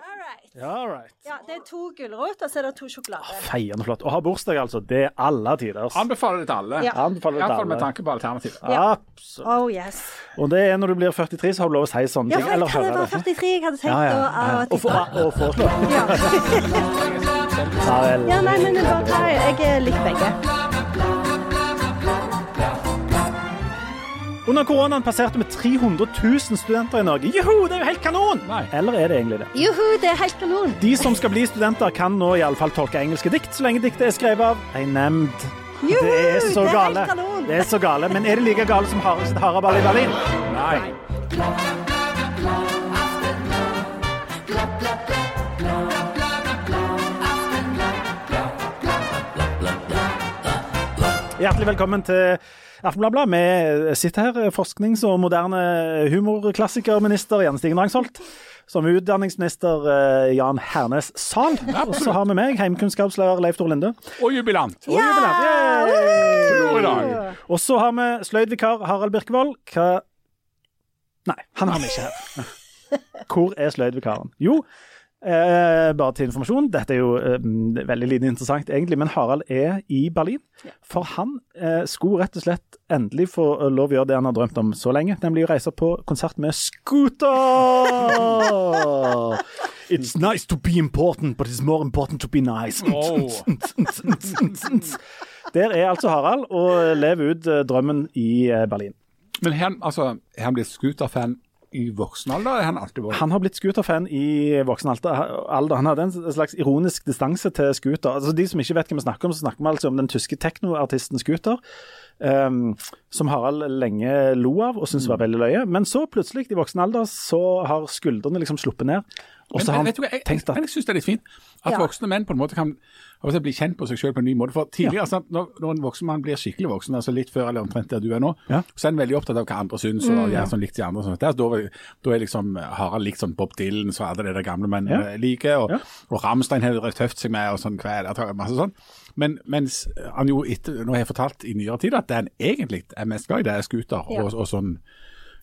All right. Ja, all right. Ja, det er to gulrot, og så er det to sjokolade. Feiende flott. Å ha bursdag, altså. Det er alle tiders. Anbefaler det til alle. Ja. Anbefaler det til Iallfall med alle. tanke på alternativet. Absolutt. Oh yes. Og det er når du blir 43, så har du lov å si sånne Ja, ting. for Eller kan jeg høre være det. 43? Jeg hadde tenkt Ja, ja. å ja. Og, og foreslå. Ja. Ja, nei, men det var bra. Jeg liker begge. Under koronaen passerte vi 300 000 studenter i Norge. Juhu, det er jo helt kanon! Nei. Eller er det egentlig det? Juhu, det er helt kanon. De som skal bli studenter, kan nå i alle fall tolke engelske dikt, så lenge diktet er skrevet av ei nemnd. Juhu, Det er så det er gale. helt kanon. Det er så gale. Men er det like gale som Harald sitt haraball i Berlin? Nei. Hjertelig velkommen til Aftenbladet. Vi sitter her, forsknings- og moderne humorklassikerminister Jens Stigen Rangsholt. Som utdanningsminister eh, Jan Hernes Zahl. Og så har vi meg, heimkunnskapslærer Leif Tor Linde. Og jubilant. Og jubilant. Dag. Og så har vi sløydvikar Harald Birkevold. Hva Nei, han har vi ikke her. Hvor er sløydvikaren? Jo, eh, bare til informasjon, dette er jo eh, veldig lite interessant egentlig, men Harald er i Berlin. For han eh, skulle rett og slett endelig få lov å gjøre det han har drømt om så lenge, nemlig å reise på konsert med scooter! It's nice to be important, but it's more important to be nice. Oh. Der er altså Harald og lever ut eh, drømmen i eh, Berlin. Men han, altså, han blitt scooterfan i voksen alder? Er han alltid vært Han har blitt scooterfan i voksen alder. Han hadde en slags ironisk distanse til scooter. Altså, de som ikke vet hva vi snakker om, så snakker vi altså om den tyske teknoartisten Scooter. Ehm, som Harald lenge lo av og syntes var veldig løye. Men så plutselig, i voksen alder, så har skuldrene liksom sluppet ned. Og så har men, han jeg, tenkt jeg, at jeg synes det er litt fint at Ja. voksne menn på en måte kan bli kjent på seg selv på en ny måte. For tidligere, sant, når, når en voksen mann blir skikkelig voksen, altså litt før eller omtrent der du er nå, Ja. så er en veldig opptatt av hva andre syns og gjør sånn likt de andre. Sånn. Der, da, da er liksom Harald likt sånn Bob Dylan, så alle det der gamle menn Ja. liker, og, Ja. og Ramstein har røft seg med, og sånn kvelertak, masse sånn. Men mens han jo etter, nå har jeg fortalt i nyere tid at det han egentlig er mest glad i, det er scooter Ja. og, og sånn.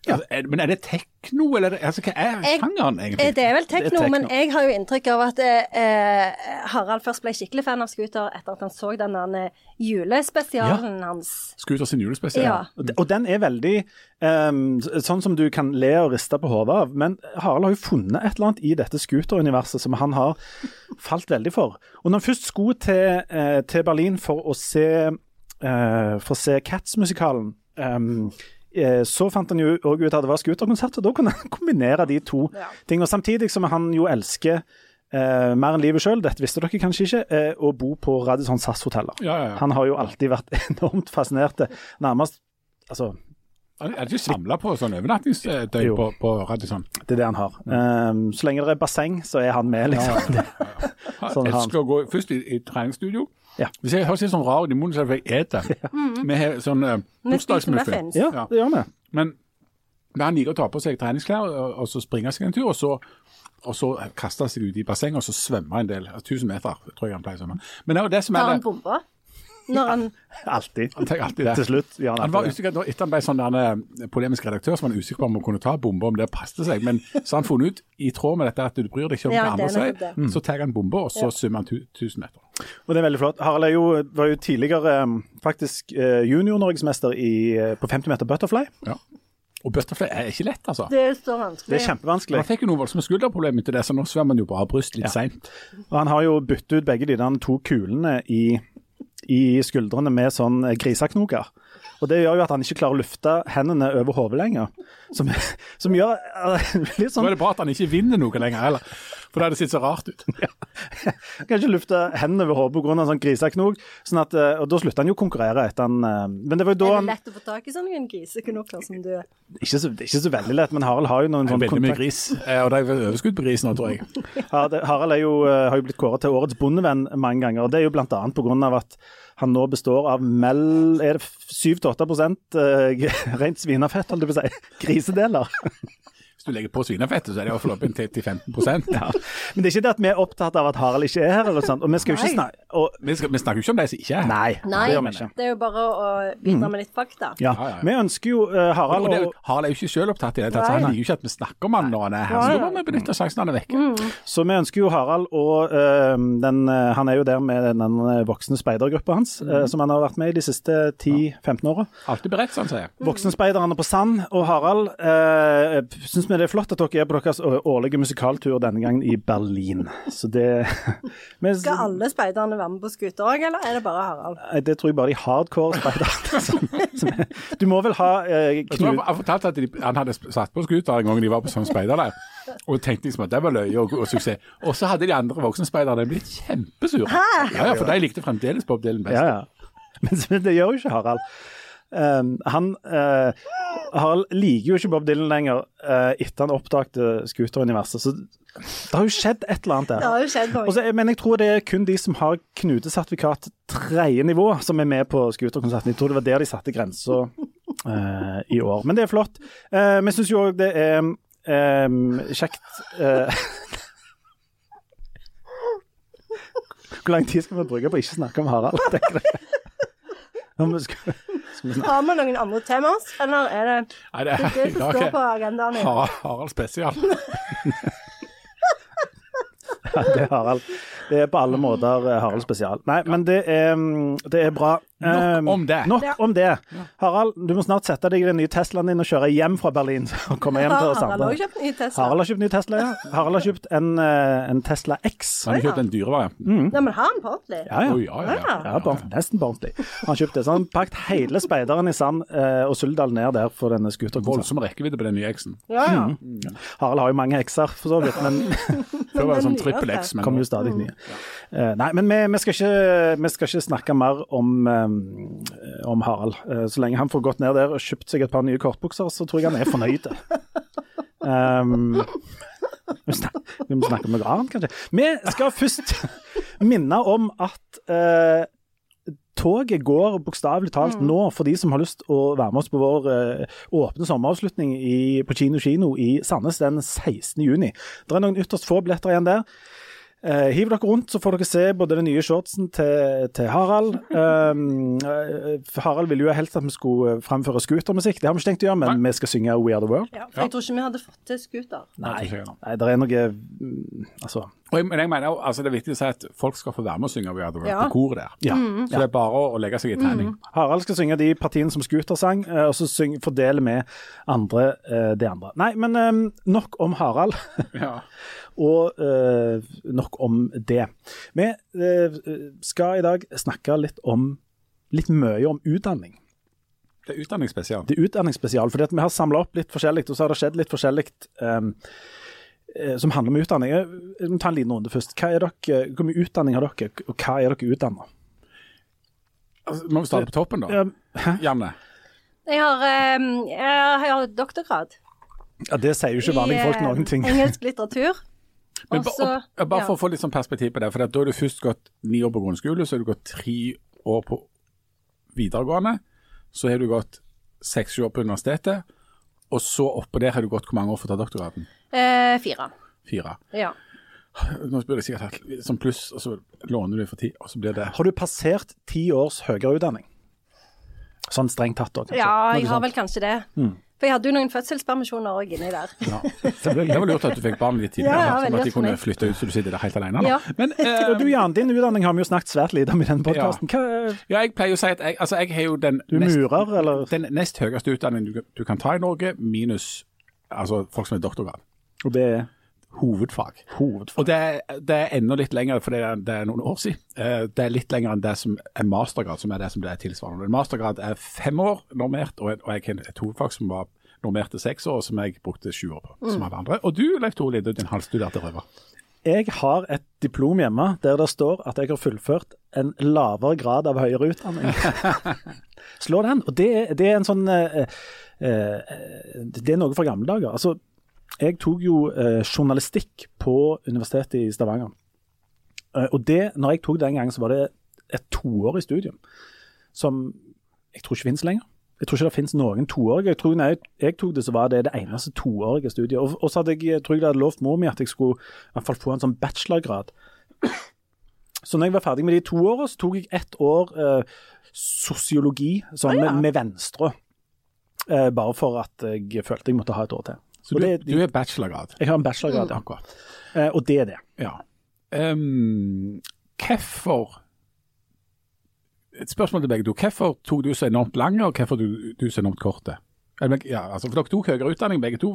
Altså, er, men er det tekno, eller er altså, hva er Jeg- sjangeren Eh, egentlig? Det er vel tekno, men jeg har jo inntrykk av at eh, Harald først ble skikkelig fan av scooter etter at han så den julespesialen julespesialen hans. Scooter sin julespesial? Ja. Og Og den er veldig um, sånn som du kan le og riste på hodet av. Men Harald har jo funnet et eller annet i dette scooteruniverset som han har falt veldig for. Og når han først skulle til, eh, til Berlin for å se, eh, for å se Cats-musikalen eh, så fant han jo òg ut at det var scooterkonsert, og da kunne han kombinere de to Ja. tingene. Samtidig som han jo elsker eh, mer enn livet sjøl, dette visste dere kanskje ikke, eh, å bo på Radisson SAS-hoteller. Ja, ja, ja. Han har jo alltid vært enormt fascinert. Nærmest Altså, Er ikke samla på sånn overnattingsdøgn på, på Radisson? det er det han har. Um, så lenge det er basseng, så er han med, liksom. Ja, Sånn har han. elsker å gå først i, i treningsstudio. Ja. Hvis jeg høres litt sånn rar ut i munnen, så er det fordi jeg eter. Vi har sånn uh, Vi spiser bursdagsmuffin. muffins. Ja, det gjør vi. Men han liker å ta på seg treningsklær og, og så springe seg en tur, og så, og så kaste seg ut i bassenget og så svømme en del. 1000 meter, tror jeg han pleier å svømme. Men det er jo det som er han en bomba? Når han Alltid. Han tenker alltid det. Til slutt Ja, han Han var usikker, da, Etter han ble sånn der, eh, polemisk redaktør, så var han usikker på om han kunne ta bombe, om det passet seg. Men så har han funnet ut, i tråd med dette at du bryr deg ikke om Ja, andre er sier, så tar han bombe, og så summer han tu- 1000 meter. Og det er veldig flott. Harald er jo, var jo tidligere um, faktisk uh, junior-norgesmester på 50 meter butterfly. Ja. Og butterfly er ikke lett, altså. Det er så Det er kjempevanskelig. Han fikk jo noen voldsomme skulderproblemer til det, så nå svømmer han jo bare bryst litt Ja. seint. Og han har jo byttet ut begge de der to kulene i, i skuldrene med sånn eh, griseknoker. Og det gjør jo at han ikke klarer å lufte hendene over hodet lenger. Som, som gjør litt sånn... Så er det bra at han ikke vinner noe lenger heller, for det hadde sett så rart ut. Han kan ikke lufte hendene over hodet pga. sånn griseknok. Sånn at, eh, og da slutter han jo å konkurrere etter han eh, Men det var jo da Er det lett å få tak i sånne griseknoker som du ikke så, ikke så veldig lett, men Harald har jo noen sånne veldig mye gris, eh, og det er overskudd på gris nå, tror jeg. Ja, det, Harald er jo, har jo blitt kåret til årets bondevenn mange ganger. og Det er jo bl.a. pga. at han nå består av mel... er det 7-8 eh, rent svinefett, holdt jeg på å si, grisedeler. Hvis du legger på svinefettet, så er det iallfall opp til, til 15 Ja. Men det er ikke det at vi er opptatt av at Harald ikke er her, eller sånt. Og vi skal jo ikke snakke og, vi, skal, vi snakker jo ikke om de som ikke er her. Nei, Nei, det gjør vi ikke. det er jo bare å bidra med litt fakta. Ja. Ja, ja, ja. Vi ønsker jo uh, Harald Og det, og Harald er jo ikke selv opptatt i det, tatt, han liker jo ikke at vi snakker om han når han er her. Så da må vi benytte sjansen han er vekke. Så vi ønsker jo Harald og uh, den, uh, Han er jo der med den voksne speidergruppa hans, eh, som han har vært med i de siste 10-15 åra. Alltid beredt, som han sier. Voksenspeiderne på Sand og Harald, uh, syns vi det er flott at dere er på deres årlige musikaltur denne gangen i Berlin. Så det men, Skal alle speiderne være med på skuter òg, eller er det bare Harald? Det tror jeg bare de hardcore speiderne som, som er. Du må vel ha eh, Jeg tror Knut han fortalte at de, han hadde satt på skuter en gang de var på sånn speiderleir, og tenkte liksom at det var løye og, og suksess. Og så hadde de andre voksenspeiderne blitt kjempesure. Ja, ja, for de likte fremdeles Bob Dylan best. Ja, ja. Men men det gjør jo ikke Harald. Um, han uh, liker jo ikke Bob Dylan lenger uh, etter han oppdaget scooteruniverset. Så det har jo skjedd et eller annet Det der. skjedd Også, noe. men jeg tror det er kun de som har knutesertifikat tredje nivå, som er med på scooterkonserten. Jeg tror det var der de satte grensa uh, i år. Men det er flott. Men vi syns jo òg det er um, kjekt eh, Hvor lang tid skal vi bruke på å ikke snakke om Harald? tenker du? Skal, skal Har vi noen andre temaer, eller er det Nei, det det er som står på agendaen din? Har- Harald spesial. det er Harald. Det er på alle måter eh, Harald spesial. Nei, men det er, mm, det er bra. Nok om det. Nok Ja. om det. Harald, du må snart sette deg i den nye Teslaen din og kjøre hjem fra Berlin. og komme hjem til oss andre. Harald har kjøpt ny Tesla? Harald har kjøpt ny Tesla, ja. Harald har kjøpt en, eh, en Tesla X. Han har kjøpt en dyre Mm. Nei, men har han på ordentlig? Ja, ja. Oh, ja, ja, ja. Ja, på, nesten på ordentlig. Han kjøpte det. Så han pakket hele speideren i sand eh, og Suldal ned der for denne scooteren. Voldsom rekkevidde på den nye X-en. Ja, ja. Mm. Harald har jo mange X-er, for så vidt, men Før var det sånn trippel. X, men kommer jo stadig nye. Eh, nei, men vi, vi, skal ikke, vi skal ikke snakke mer om, eh, om Harald. Eh, så lenge han får gått ned der og kjøpt seg et par nye kortbukser, så tror jeg han er fornøyd. Um, vi, vi må snakke om noe annet, kanskje. Vi skal først minne om at uh, Toget går bokstavelig talt nå for de som har lyst å være med oss på vår uh, åpne sommeravslutning i, på Kino Kino i Sandnes den 16. juni. Det er noen ytterst få billetter igjen der. Eh, hiv dere rundt, så får dere se både den nye shortsen til, til Harald. Um, eh, Harald ville jo helst at vi skulle fremføre scootermusikk, det har vi ikke tenkt å gjøre, men vi skal synge We Are The World. Ja, for jeg tror ikke vi hadde fått til scooter. Nei, nei det er noe mm, Altså Og jeg, men jeg mener, altså, det er viktig å si at folk skal få være med å synge We Are The World Ja. på koret der. Ja. Så det er bare å legge seg i trening. Harald skal synge de partiene som Scooter sang, eh, og så syng, fordeler vi andre eh, det andre. Nei, men eh, nok om Harald. Ja. og eh, nok om det. Vi eh, skal i dag snakke litt om litt mye om utdanning. Det er utdanningsspesial. Det er utdanningsspesial, fordi at vi har samla opp litt forskjellig, og så har det skjedd litt forskjellig um, eh, som handler om utdanning. Må ta en liten runde først. Hva er dere, Hvor mye utdanning har dere, og hva er dere utdanna? Altså, må vi starte på toppen, da? Ja, Janne? Jeg har, um, jeg har doktorgrad ja, det sier jo ikke vanlige folk noen ting. I engelsk litteratur. Men Også, ba- og- bare for ja. å få litt sånn perspektiv på det, for da har du først gått ni år på grunnskole, så har du gått tre år på videregående, så har du gått seks-sju år på universitetet, og så oppå der har du gått hvor mange år for å ta doktorgraden? Eh, fire. Fire. Ja. Nå spør jeg sikkert litt sånn pluss, og så låner du for ti, og så blir det Har du passert ti års høyere utdanning? Sånn strengt tatt, da, kanskje? ja, jeg har vel kanskje det. Mm. For jeg hadde jo noen fødselspermisjoner òg inni der. Det var lurt at du fikk barn litt tidligere, Ja, ja, sånn at de kunne flytte ut så du sitter der helt alene. Da. Ja. Men eh, du Jan, din utdanning har vi jo snakket svært lite om i denne podkasten. Ja. ja, jeg pleier å si at jeg, altså, jeg har jo den Du er nest, murer, eller? den nest høyeste utdanningen du, du kan ta i Norge, minus altså, folk som har doktorgrad. Og det er Hovedfag. hovedfag. Og det, er- det er enda litt lenger, for det er, det er noen år siden. Eh, Det er litt lenger enn det som er mastergrad, som er det som det er tilsvarende. En mastergrad er fem år normert, og, og jeg har et hovedfag som var normert til seks år, som jeg brukte sju år på, som alle andre. Og du, Leif Tore Linde, din halvstuderte røver. Jeg har et diplom hjemme der det står at jeg har fullført en lavere grad av høyere utdanning. Slå den. Og det, det er en sånn eh, eh, Det er noe fra gamle dager. Altså, jeg tok jo eh, journalistikk på Universitetet i Stavanger. Eh, og det, når jeg tok den gangen, så var det et toårig studium som jeg tror ikke finnes lenger. Jeg tror ikke det finnes noen toårige. Jeg tror når jeg, jeg tok det, så var det det eneste toårige studiet. Og, og så hadde jeg, jeg tror jeg hadde lovt mor mi at jeg skulle i hvert fall få en sånn bachelorgrad. Så når jeg var ferdig med de to åra, så tok jeg ett år eh, sosiologi sånn Ah, ja. med, med venstre. Eh, bare for at jeg følte jeg måtte ha et år til. Så du, det, du er bachelorgrad? jeg har en bachelorgrad, ja. Akkurat. Eh, og det er det. Ja. Um, hvorfor Et spørsmål til begge to. Hvorfor tok du så enormt lange, og hvorfor du, du så enormt korte? Ja, altså, for dere tok høyere utdanning, begge to.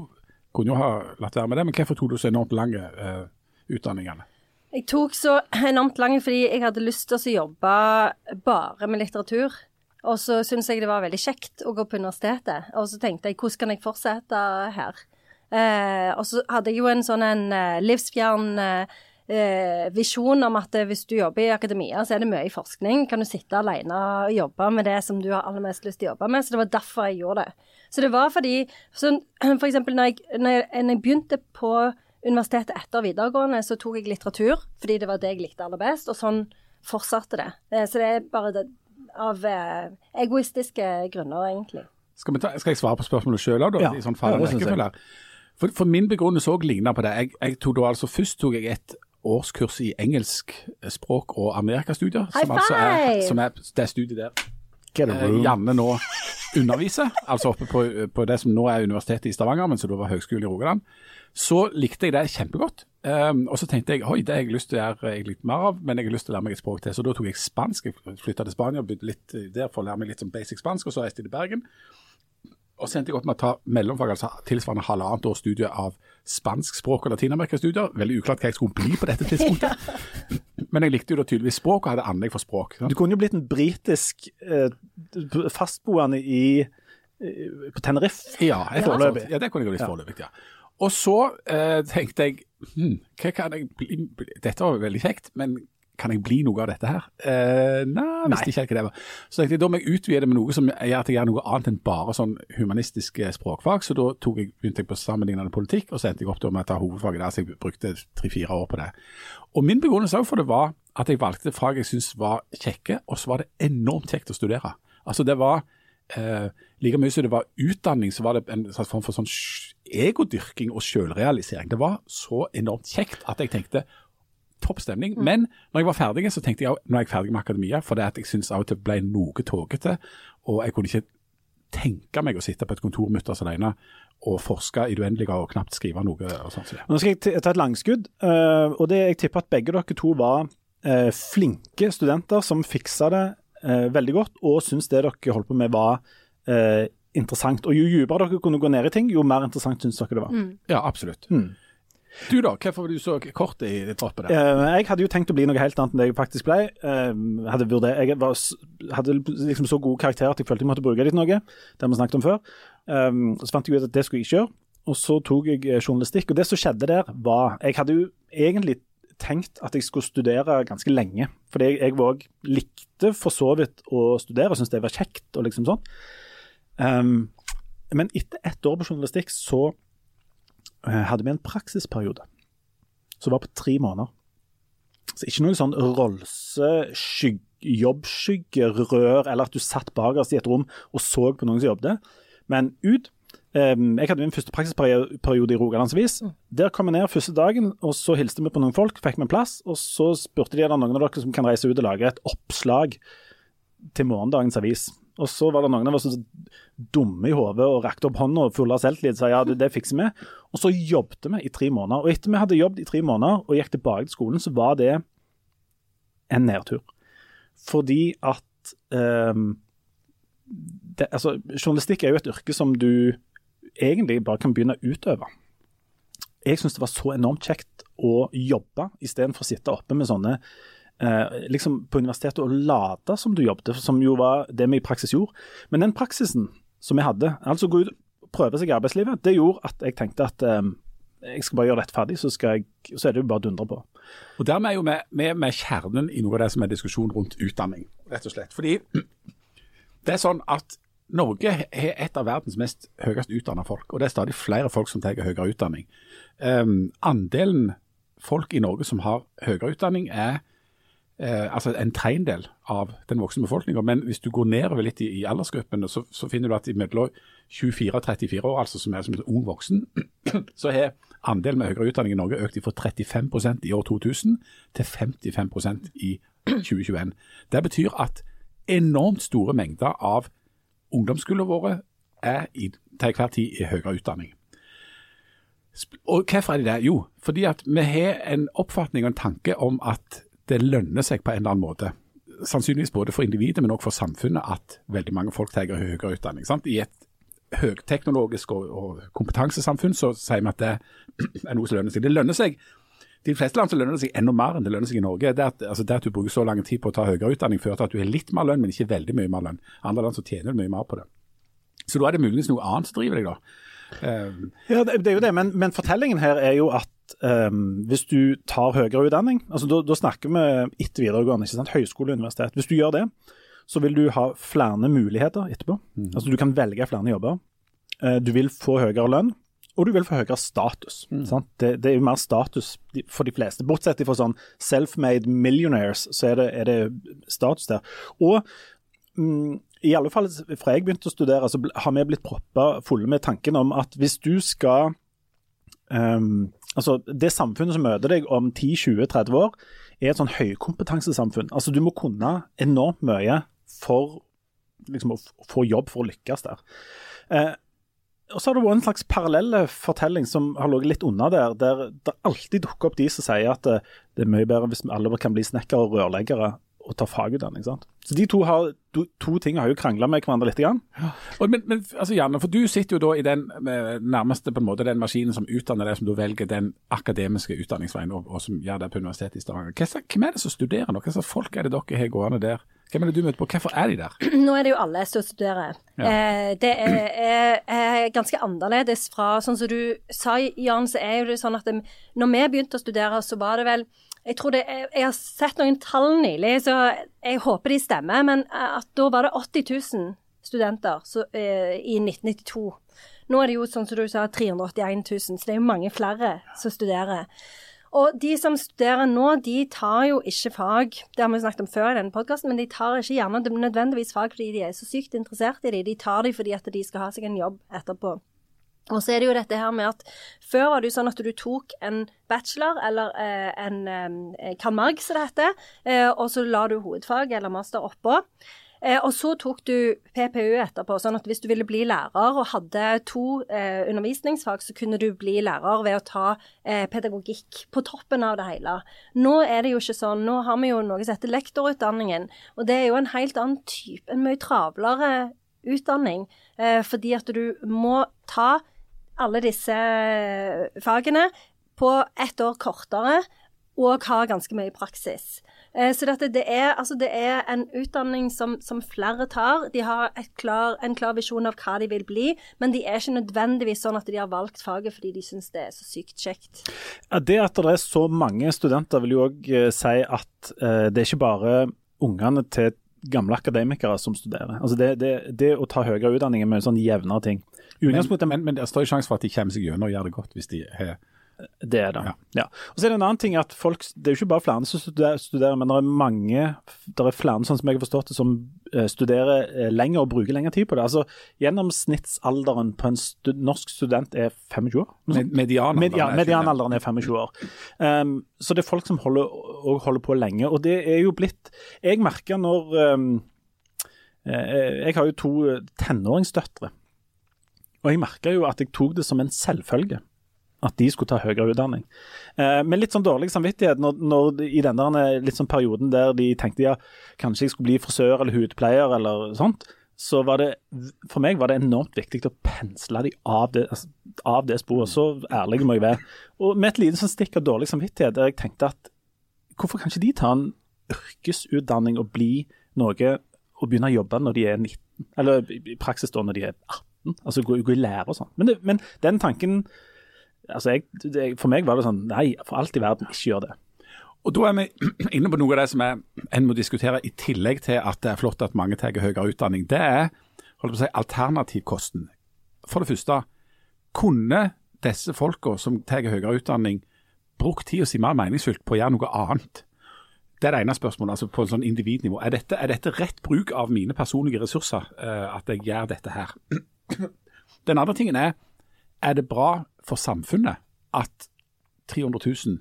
Kunne jo ha latt være med det, men hvorfor tok du så enormt lange uh, utdanningene? Jeg tok så enormt lang fordi jeg hadde lyst til å jobbe bare med litteratur. Og så syntes jeg det var veldig kjekt å gå på universitetet. Og så tenkte jeg hvordan kan jeg fortsette her? Eh, og så hadde jeg jo en sånn en eh, livsfjern eh, eh, visjon om at eh, hvis du jobber i akademia, så er det mye forskning. Kan du sitte alene og jobbe med det som du har aller mest lyst til å jobbe med? Så det var derfor jeg gjorde det. Så det var fordi så, For eksempel når jeg, når jeg, når jeg begynte på universitetet etter videregående, så tok jeg litteratur fordi det var det jeg likte aller best, og sånn fortsatte det. Eh, Så det er bare det, av eh, egoistiske grunner, egentlig. Skal, vi ta, skal jeg svare på spørsmålet sjøl òg, da? Ja. I sånn Ja, jeg. rekkefølge? For, for min begrunnelse òg ligner på det. Jeg, jeg tok da altså Først tok jeg et årskurs i engelsk språk og amerikastudier. Som altså er, som er det studiet der eh. Janne nå underviser, altså oppe på, på det som nå er Universitetet i Stavanger, men som da var Høgskolen i Rogaland, så likte jeg det kjempegodt. Um, og så tenkte jeg oi, det har jeg lyst til å gjøre jeg litt mer av, men jeg har lyst til å lære meg et språk til. Så da tok jeg spansk. Jeg flytta til Spania og begynte litt der for å lære meg litt sånn basic spansk, og så reiste jeg til Bergen. Og så endte jeg opp med å ta mellomfag, altså tilsvarende halvannet års studie av spansk språk og latinamerikastudier. Veldig uklart hva jeg skulle bli på dette tidspunktet. Men jeg likte jo da tydeligvis språk, og hadde anlegg for språk. sant? Du kunne jo blitt en britisk eh, fastboende i, i, på Tenerife. Ja, jeg Ja. foreløpig. Ja, det kunne jeg jo litt foreløpig, ja. Og så eh, tenkte jeg hm, hva kan jeg bli Dette var veldig kjekt, men kan jeg bli noe av dette her? Eh, nei, visste ikke helt hva det var. Så tenkte jeg da må jeg utvide det med noe som gjør at jeg gjør noe annet enn bare sånn humanistiske språkfag. Så da jeg, begynte jeg på sammenlignende politikk, og så endte jeg opp med å ta hovedfaget der. Så jeg brukte tre-fire år på det. Og min begrunnelse for det var at jeg valgte fag jeg syntes var kjekke, og så var det enormt kjekt å studere. Altså det var eh, Like mye som det var utdanning, så var det en slags form for sånn egodyrking og selvrealisering. Det var så enormt kjekt at jeg tenkte topp stemning. Men når jeg var ferdig, så tenkte jeg nå er jeg ferdig med akademia, for det at jeg syns av og til ble noe tåkete, og jeg kunne ikke tenke meg å sitte på et kontor mutters alene og forske i det uendelige og knapt skrive noe og sånt. Nå skal jeg ta et langskudd, eh, og det, jeg tipper at begge dere to var eh, flinke studenter som fiksa det eh, veldig godt, og syntes det dere holdt på med var eh, interessant. Og jo dypere dere kunne gå ned i ting, jo mer interessant syntes dere det var. Ja, absolutt. Mm. Du da, hvorfor var du så kort i troppet der? Eh, jeg hadde jo tenkt å bli noe helt annet enn det jeg faktisk ble. Eh, hadde, vurdert, jeg var, hadde liksom så gode karakterer at jeg følte jeg måtte bruke til noe. Det har vi snakket om før. Um, så fant jeg ut at det skulle jeg ikke gjøre. Og så tok jeg eh, journalistikk. Og det som skjedde der, var Jeg hadde jo egentlig tenkt at jeg skulle studere ganske lenge. Fordi jeg, jeg var, likte for så vidt å studere og syntes det var kjekt og liksom sånn. Um, men etter ett år på journalistikk så eh, hadde vi en praksisperiode som var på tre måneder. Så ikke noen sånn rolse, skygg, jobbskygge, rør, eller at du satt bakerst i et rom og så på noen som jobbet. Men ut. Um, jeg hadde min første praksisperiode i Rogalandsvis. Der kom jeg ned første dagen, og så hilste vi på noen folk, fikk vi en plass. Og så spurte de om det noen av dere som kan reise ut og lage et oppslag til morgendagens avis. Og så var det noen av oss som dumme i hodet og rakte opp hånda og fulle av selvtillit sa ja, det fikser vi. Og så jobbet vi i tre måneder. Og etter vi hadde jobbet i tre måneder og gikk tilbake til skolen, så var det en nedtur. Fordi at um, det, altså, Journalistikk er jo et yrke som du egentlig bare kan begynne å utøve. Jeg syns det var så enormt kjekt å jobbe istedenfor å sitte oppe med sånne eh, liksom på universitetet og late som du jobbet, som jo var det vi i praksis gjorde. Men den praksisen som vi hadde, altså gå ut og prøve seg i arbeidslivet, det gjorde at jeg tenkte at eh, jeg skal bare gjøre dette ferdig, så, skal jeg, så er det jo bare å dundre på. Og Dermed er jo vi med kjernen i noe av det som er diskusjon rundt utdanning, rett og slett. Fordi det er sånn at Norge er et av verdens mest høyest utdanna folk, og det er stadig flere folk som tar høyere utdanning. Um, andelen folk i Norge som har høyere utdanning er eh, altså en tredjedel av den voksne befolkninga. Men hvis du går nedover litt i, i aldersgruppene, så, så, finner du at mellom 24 og 34 år, altså som er som en ung voksen, så har andelen med høyere utdanning i Norge økt fra 35% i år 2000 til 55% i 2021. Det betyr at enormt store mengder av ungdomsskolene våre er i, til enhver tid i høyere utdanning. Og hvorfor er de det? Jo, fordi at vi har en oppfatning og en tanke om at det lønner seg på en eller annen måte. Sannsynligvis både for individet, men også for samfunnet, at veldig mange folk tar høyere utdanning. Sant? I et høyteknologisk og, og kompetansesamfunn så sier vi at det er noe som lønner seg. Det lønner seg de fleste land så lønner det seg enda mer enn det lønner seg i Norge. Det at, altså det at du bruker så lang tid på å ta høyere utdanning, fører til at du har litt mer lønn, men ikke veldig mye mer lønn. Andre land så tjener du mye mer på det. Så da er det muligens noe annet som driver deg, da. Um, ja, det, det, er jo det, men, men, fortellingen her er jo at um, hvis du tar høyere utdanning altså Da snakker vi etter videregående, ikke sant? høyskole og universitet. Hvis du gjør det, så vil du ha flere muligheter etterpå. Mm. Altså Du kan velge flere jobber. Uh, du vil få høyere lønn og du vil få høyere status. Mm. Det, det, er jo mer status for de fleste. Bortsett fra sånn self-made millionaires, så er det, er det, status der. Og mm, i alle fall fra jeg begynte å studere, så har vi blitt proppa fulle med tanken om at hvis du skal um, Altså, det samfunnet som møter deg om 10-20-30 år, er et sånn høykompetansesamfunn. Altså, du må kunne enormt mye for liksom, å få jobb for å lykkes der. Eh, og så har det vært en slags parallell fortelling som har ligget litt unna der, der det alltid dukker opp de som sier at det, det er mye bedre hvis alle kan bli snekkere og rørleggere og ta fagutdanning. sant? Så De to, har, to, to ting har jo krangla med hverandre litt. Grann. Ja. men, men altså Janne, for Du sitter jo da i den nærmeste på en måte den maskinen som utdanner deg, som du velger den akademiske utdanningsveien, og, og som gjør det på Universitetet i Stavanger. Hvem er det som studerer nå? Hva slags folk er det dere har gående der? Hvem er det du møter på? Hvorfor er de der? Nå er det jo alle som studerer. Ja. Eh, det er, er, er, ganske annerledes fra Sånn som du sa, Jan, så er jo det sånn at det, når vi begynte å studere, så var det vel jeg det, jeg har sett noen tall nylig, så jeg håper de stemmer. Men at da var det 80 000 studenter så, eh, i 1992. Nå er det jo sånn som du sa 381 000, så det er jo mange flere som studerer. Og de som studerer nå, de tar jo ikke fag, det har vi snakket om før i denne podkasten, men de tar ikke gjerne nødvendigvis fag fordi de er så sykt interessert i dem. De tar dem fordi at de skal ha seg en jobb etterpå. Og så er det jo dette her med at før var det jo sånn at du tok en bachelor, eller eh, en eh, Karl som det heter, eh, og så la du hovedfag eller master oppå. Eh, og så tok du PPU etterpå, sånn at hvis du ville bli lærer og hadde to eh, undervisningsfag, så kunne du bli lærer ved å ta eh, pedagogikk på toppen av det hele. Nå er det jo ikke sånn. Nå har vi jo noe som heter lektorutdanningen, og det er jo en helt annen type, en mye travlere utdanning, eh, fordi at du må ta alle disse eh, fagene på ett år kortere og har ganske mye praksis. Eh, så det, er, altså det, er, en utdanning som, som flere tar. De har klar, en klar visjon av hva de vil bli, men de er ikke nødvendigvis sånn at de har valgt faget fordi de syns det er så sykt kjekt. Det at det er så mange studenter vil jo òg uh, si at det er ikke bare ungene til gamle akademikere som studerer. Altså det, det, det å ta høyere utdanning er mye sånn jevnere ting. Men, men, men det er større sjanse for at de kommer seg gjennom og gjør det godt hvis de har det er det. Ja. ja. Og så er det en annen ting at folk, Det er jo ikke bare flere som studerer, men det er mange det er flere sånn som jeg har forstått det, som eh, studerer eh, lenger og bruker lengre tid på det. Altså Gjennomsnittsalderen på en stud norsk student er 25 år. Med, medianalderen Med, ja, medianalderen er 25 år. Um, så det er folk som holder, holder, på lenge. Og det er jo blitt Jeg merker når um, Jeg har jo to tenåringsdøtre. Og jeg merka jo at jeg tok det som en selvfølge at de skulle ta høyere utdanning. Eh, med litt sånn dårlig samvittighet når, når i den der, litt sånn perioden der de tenkte ja, kanskje jeg skulle bli frisør eller hudpleier eller sånt, så var det for meg var det enormt viktig å pensle de av det, altså, av det sporet. Så ærlig må jeg være. Og med et lite sånn stikk av dårlig samvittighet der jeg tenkte at hvorfor kan ikke de ta en yrkesutdanning og bli noe og begynne å jobbe når de er 19, eller i praksis da når de er 18, altså gå, gå i lære og sånn. Men, men den tanken altså jeg, det, For meg var det sånn Nei, for alt i verden, ikke gjør det. Og Da er vi inne på noe av det som er, en må diskutere, i tillegg til at det er flott at mange tar høyere utdanning. Det er holdt på å si, alternativkosten. For det første, kunne disse folka som tar høyere utdanning, brukt tida si mer meningsfylt på å gjøre noe annet? Det er det ene spørsmålet, altså på en sånn individnivå. Er dette, er dette rett bruk av mine personlige ressurser, uh, at jeg gjør dette her? Den andre tingen er, er det bra for samfunnet at 300 000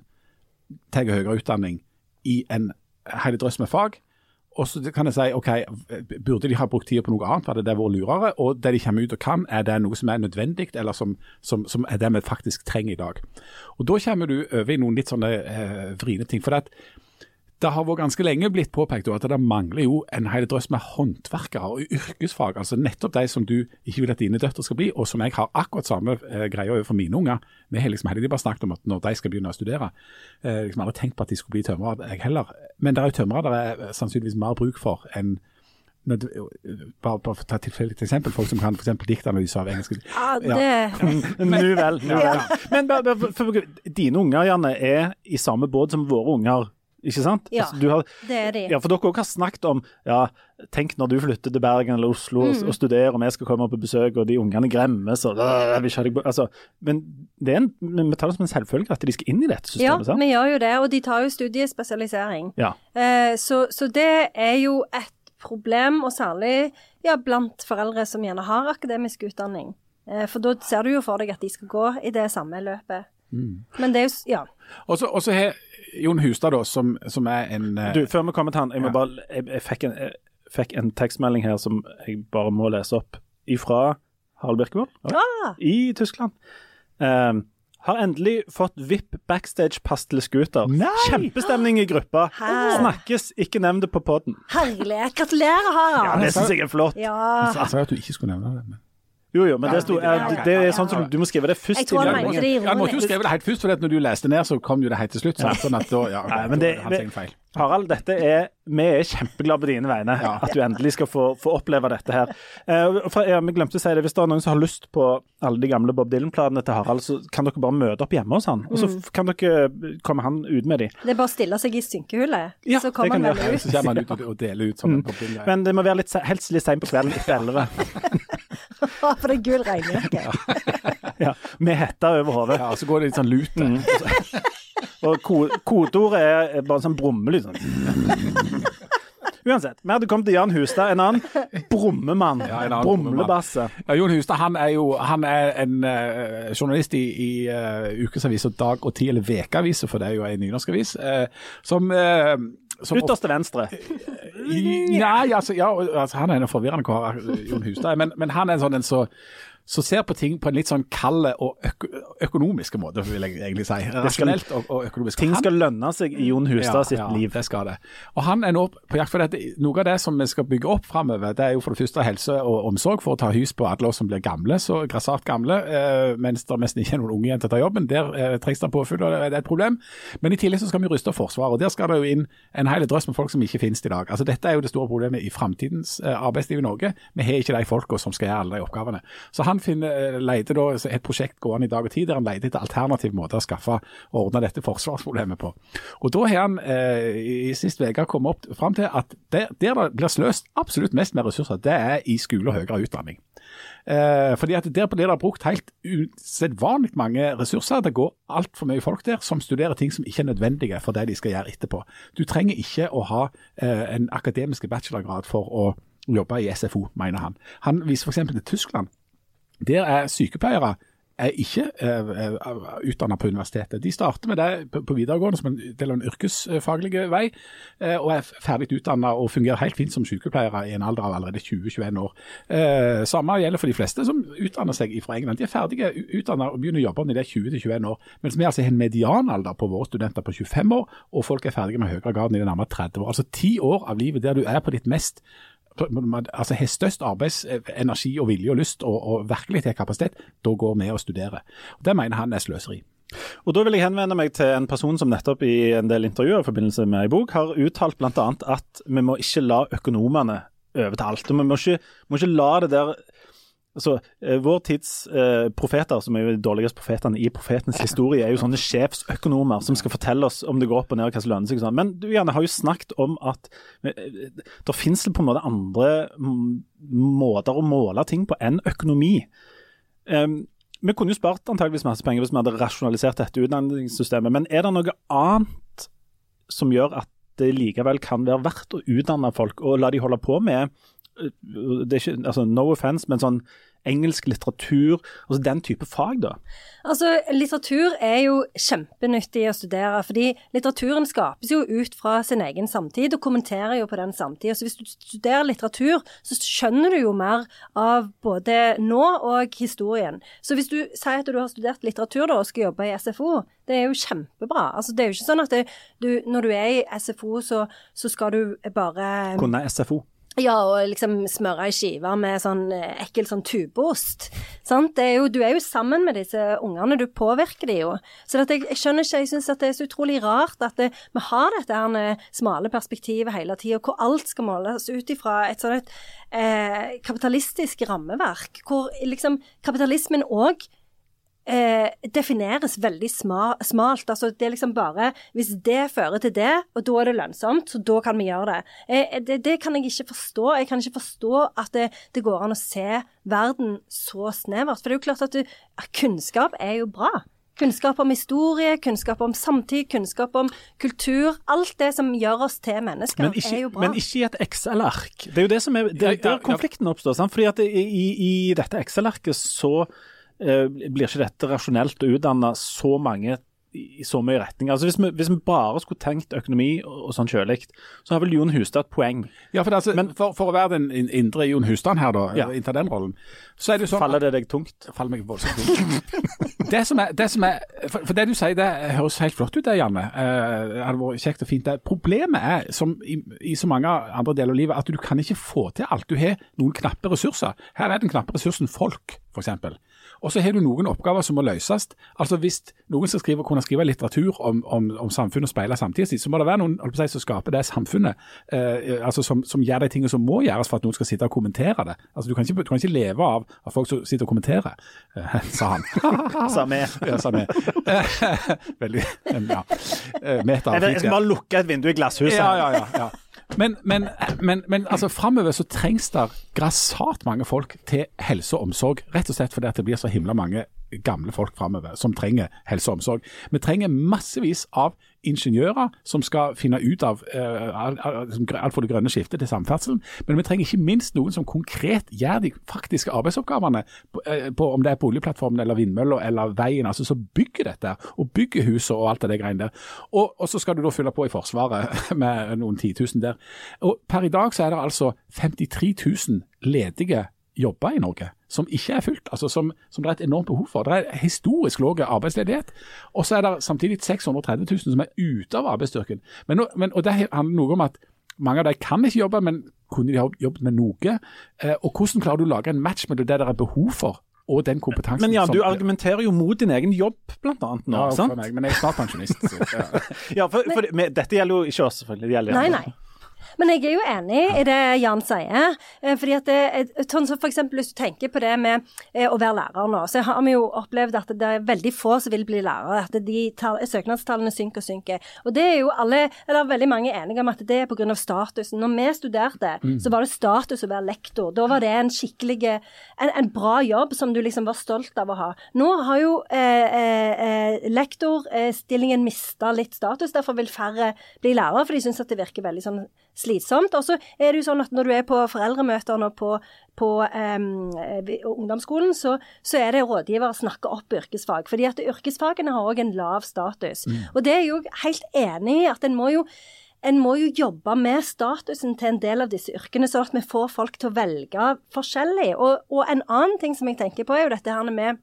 tar høyere utdanning i en hel drøss med fag? Og så kan jeg si OK, burde de ha brukt tida på noe annet, hadde det vært lurere? Og det de kommer ut og kan, er det noe som er nødvendig, eller som, som, som er det vi faktisk trenger i dag? Og Da kommer du over i noen litt sånne eh, vriene ting. for at det har vært ganske lenge blitt påpekt at det mangler jo en hel drøss med håndverkere og yrkesfag. altså Nettopp de som du ikke vil at dine døtre skal bli, og som jeg har akkurat samme eh, greia overfor mine unger. Vi har liksom hele bare snakket om at når de skal begynne å studere. Eh, liksom aldri tenkt på at de skulle bli tømrere, jeg heller. Men det er jo tømrere det er sannsynligvis mer bruk for enn du, bare, bare for å ta tilfeldig til eksempel, folk som kan f.eks. diktanalyse av engelsk. Ja, det Nu vel. Nu vel. Men bare- bare for, for, dine unger Janne, er i samme båt som våre unger, ikke sant? Ja. Altså, du har, det er de. ja, for dere også har snakket om ja, tenk når du flytter til Bergen eller Oslo og, Mm. og studerer, og vi skal komme på besøk, og de ungene gremmes og øh, vi kjører, ikke på-» altså, Men det er en, vi tar det som en selvfølge at de skal inn i dette Ja, systemet. sant? vi gjør jo det, og de tar jo studiespesialisering. Ja. Eh, så, så det er jo et problem, og særlig ja, blant foreldre som gjerne har akademisk utdanning. Eh, for da ser du jo for deg at de skal gå i det samme løpet. Men det er jo Ja. Og så og så har Jon Hustad, da, som, som er en eh, Du, før vi kommer til han, jeg, må Ja. bare, jeg, jeg, fikk en, jeg fikk en tekstmelding her som jeg bare må lese opp, ifra Harald Birkevold Ah, i Tyskland. Um, har endelig fått VIP backstage-pass til scooter. Nei! Kjempestemning i gruppa. Her. Snakkes, ikke nevn det på poden. herlighet. Gratulerer, Harald. Ja, det syns jeg er flott. Ja. Jeg sa jo at du ikke skulle nevne det. Men. Jo, jo, men det, sto, er, det er sånn som du må skrive det først. Jeg han det Ja, du måtte jo skrive det helt først, for når du leste ned, så kom jo det helt til slutt. Sånn at da, ja, Nei, men det- feil. Harald, dette er, vi er kjempeglade på dine vegne. Ja. At du endelig skal få, få oppleve dette her. Eh, for, ja, vi glemte å si det, Hvis det er noen som har lyst på alle de gamle Bob Dylan-platene til Harald, så kan dere bare møte opp hjemme hos han. Og så kan dere komme han ut med de. Det er bare å stille seg i synkehullet, Ja, så kommer han vel ut. Så kommer han ut og, og deler ut sånne mm. Men det må være litt, helst litt seint på kvelden etter elleve. For det er gul regnjakke. Ja, med hetta over hodet. Ja, så går det litt sånn lut. Mm. Og ko kodeordet er er bare en sånn brummelyd. Sånn. Uansett, vi hadde kommet til Jan Hustad, en annen brummemann. Ja, en annen Brumlebasse. Ja, Jon Hustad han er jo han er en uh, journalist i, i uh, ukesavisa Dag og Tid, eller Vekeavisa, for det er jo en nynorskavis, uh, som, uh, som Ytterste venstre. Nei, altså, ja, altså, han er en forvirrende kar, Jon Hustad. Men, men han er en sånn en så så ser på ting på en litt sånn kald og øko økonomisk måte, vil jeg egentlig si. Rasjonelt og, og økonomisk. Ting skal lønne seg i Jon Hustad sitt liv. det skal det. Og han er nå på jakt for dette. Noe av det som vi skal bygge opp framover, det er jo for det første helse og omsorg for å ta hus på alle oss som blir gamle, så grassat gamle, eh, mens det nesten ikke er noen unge igjen til å ta jobben. Der eh, trengs det påfyll, og det er et problem. Men i tillegg så skal vi ruste Forsvaret, og der skal det jo inn en hel drøss med folk som ikke finnes i dag. Altså Dette er jo det store problemet i framtidens eh, arbeidsliv i Norge. Vi har ikke de folka som skal gjøre alle de oppgavene. Så han finner, eh, leter da et prosjekt gående i dag og tid der han leter etter alternativ måte å skaffe og ordne dette forsvarsproblemet på. Og Da har han eh, i sist uke kommet opp fram til at der, der det blir sløst absolutt mest med ressurser, det er i skole og høyere utdanning. Eh, fordi at Der blir det brukt helt usedvanlig mange ressurser. Det går altfor mye folk der som studerer ting som ikke er nødvendige for det de skal gjøre etterpå. Du trenger ikke å ha eh, en akademisk bachelorgrad for å jobbe i SFO, mener han. Han viser f.eks. til Tyskland. Der er sykepleiere er ikke uh, utdannet på universitetet. De starter med det på, videregående som en del av en yrkesfaglig vei, eh, og er ferdig utdannet og fungerer helt fint som sykepleiere i en alder av allerede 20-21 år. Eh, samme gjelder for de fleste som utdanner seg fra England. De er ferdige utdannet og begynner å jobbe når de er 20-21 år, mens vi altså har en medianalder på våre studenter på 25 år, og folk er ferdige med høyere grad når de er nærmere 30 år. Altså ti år av livet der du er på ditt mest altså har størst arbeidsenergi og vilje og lyst, og, og virkelig har kapasitet, da går vi og studerer. Og Det mener han er sløseri. Og Da vil jeg henvende meg til en person som nettopp i en del intervjuer i forbindelse med ei bok har uttalt bl.a. at vi må ikke la økonomene over til alt. og Vi må ikke, må ikke la det der altså, eh, Vår tids eh, profeter, som er jo de dårligste profetene i profetens historie, er jo sånne sjefsøkonomer som skal fortelle oss om det går opp og ned, og hva som lønner seg. Sånn. Men du Janne, har jo snakket om at eh, det finnes på en måte andre måter å måle ting på enn økonomi. Um, vi kunne jo spart antageligvis masse penger hvis vi hadde rasjonalisert dette utdanningssystemet, men er det noe annet som gjør at det likevel kan være verdt å utdanne folk og la de holde på med det er ikke, altså No offense, men sånn engelsk litteratur, altså den type fag, da? Altså, Litteratur er jo kjempenyttig å studere, fordi litteraturen skapes jo ut fra sin egen samtid og kommenterer jo på den samtida. Så hvis du studerer litteratur, så skjønner du jo mer av både nå og historien. Så hvis du sier at du har studert litteratur da, og skal jobbe i SFO, det er jo kjempebra. Altså, det er jo ikke sånn at det, du, når du er i SFO, så, så skal du bare Kunne SFO? Ja, og liksom smøre i skiver med sånn eh, ekkel sånn tubeost. Sant? Er jo, du er jo sammen med disse ungene, du påvirker de jo. Så jeg, jeg, skjønner ikke, jeg syns det er så utrolig rart at det, vi har dette her smale perspektivet hele tida, hvor alt skal måles ut ifra et sånt eh, kapitalistisk rammeverk. Hvor liksom kapitalismen òg eh, defineres veldig smalt. Altså, det er liksom bare Hvis det fører til det, og da er det lønnsomt, så da kan vi gjøre det. Eh, det, det, kan jeg ikke forstå. Jeg kan ikke forstå at det, det, går an å se verden så snevert. For det er jo klart at du, kunnskap er jo bra. Kunnskap om historie, kunnskap om samtid, kunnskap om kultur. Alt det som gjør oss til mennesker, ikke, er jo bra. Men ikke i et Excel-ark. Det er jo det som er, det, der konflikten oppstår. Sant? Fordi at i, i, dette Excel-arket så Eh, blir ikke dette rasjonelt å utdanne så mange i så mye retning. Altså hvis vi, hvis vi bare skulle tenkt økonomi og, og sånn kjølig, så har vel Jon Hustad et poeng. Ja, for, altså, Men, for, for, å være den indre Jon Hustad her, da, ja. innta den rollen, så er det jo sånn Faller det deg tungt? Faller meg voldsomt tungt. det, som er, det som er for, for, det du sier, det høres helt flott ut, det, Janne. Eh, det hadde vært kjekt og fint. Det. Problemet er, som i, i, så mange andre deler av livet, at du kan ikke få til alt. Du har noen knappe ressurser. Her er den knappe ressursen folk, f.eks. Og så har du noen oppgaver som må løses. Altså Hvis noen skal skrive, kunne skrive litteratur om, om, om samfunnet og speile samtidig, så må det være noen si, som skaper det samfunnet. Eh, altså som, som, gjør de tingene som må gjøres for at noen skal sitte og kommentere det. Altså Du kan ikke, du kan ikke leve av at folk som sitter og kommenterer, eh, sa han. sa vi. Ja, sa vi. Veldig ja. Eh, meta. Jeg skal bare lukke et vindu i glasshuset. Ja, ja, ja, ja. Men, men, men, men altså, framover så trengs det grassat mange folk til helse og omsorg. Rett og slett fordi det blir så himla mange gamle folk framover som trenger helse og omsorg. Vi trenger massevis av ingeniører som skal finne ut av uh, alt for det grønne skiftet til samferdselen. Men vi trenger ikke minst noen som konkret gjør de faktiske arbeidsoppgavene, på, uh, på, om det er på oljeplattformen eller vindmøller eller veien, altså som bygger dette, og bygger huset og alt det greiene der. Og, og, så skal du da fylle på i Forsvaret med noen titusen der. Og Per i dag så er det altså 53 000 ledige jobber i Norge som ikke er fullt, altså som, som, det er et enormt behov for. Det er historisk lav arbeidsledighet, og så er det samtidig 630 000 som er ute av arbeidsstyrken. Men, men, og Det handler noe om at mange av dem kan ikke jobbe, men kunne de ha jobbet med noe? Eh, og Hvordan klarer du å lage en match mellom det det er behov for, og den kompetansen. Men Jan, du argumenterer jo mot din egen jobb, blant annet nå, ja, sant? Meg, men jeg er snart pensjonist. Så, ja. ja, for, for, men, dette gjelder jo ikke oss, selvfølgelig. Det gjelder nei, nei. Men jeg er jo enig i det Jan sier. Eh, fordi at det, sånn som for eksempel Hvis du tenker på det med eh, å være lærer nå, så har vi jo opplevd at det er veldig få som vil bli lærere. At de søknadstallene synker og synker. Og det er jo alle, eller veldig mange enige om at det er pga. statusen. Når vi studerte, mm. så var det status å være lektor. Da var det en skikkelig en, en, bra jobb som du liksom var stolt av å ha. Nå har jo eh, eh, lektorstillingen eh, mista litt status. Derfor vil færre bli lærere, for de syns at det virker veldig sånn slitsomt. Og så er det jo sånn at når du er på foreldremøtene og på, på um, ungdomsskolen, så, så, er det rådgiver å snakke opp yrkesfag. Fordi at yrkesfagene har òg en lav status. Mm. Og det er jeg jo helt enig i at en må jo en må jo jobbe med statusen til en del av disse yrkene, sånn at vi får folk til å velge forskjellig. Og, og en annen ting som jeg tenker på, er jo dette her med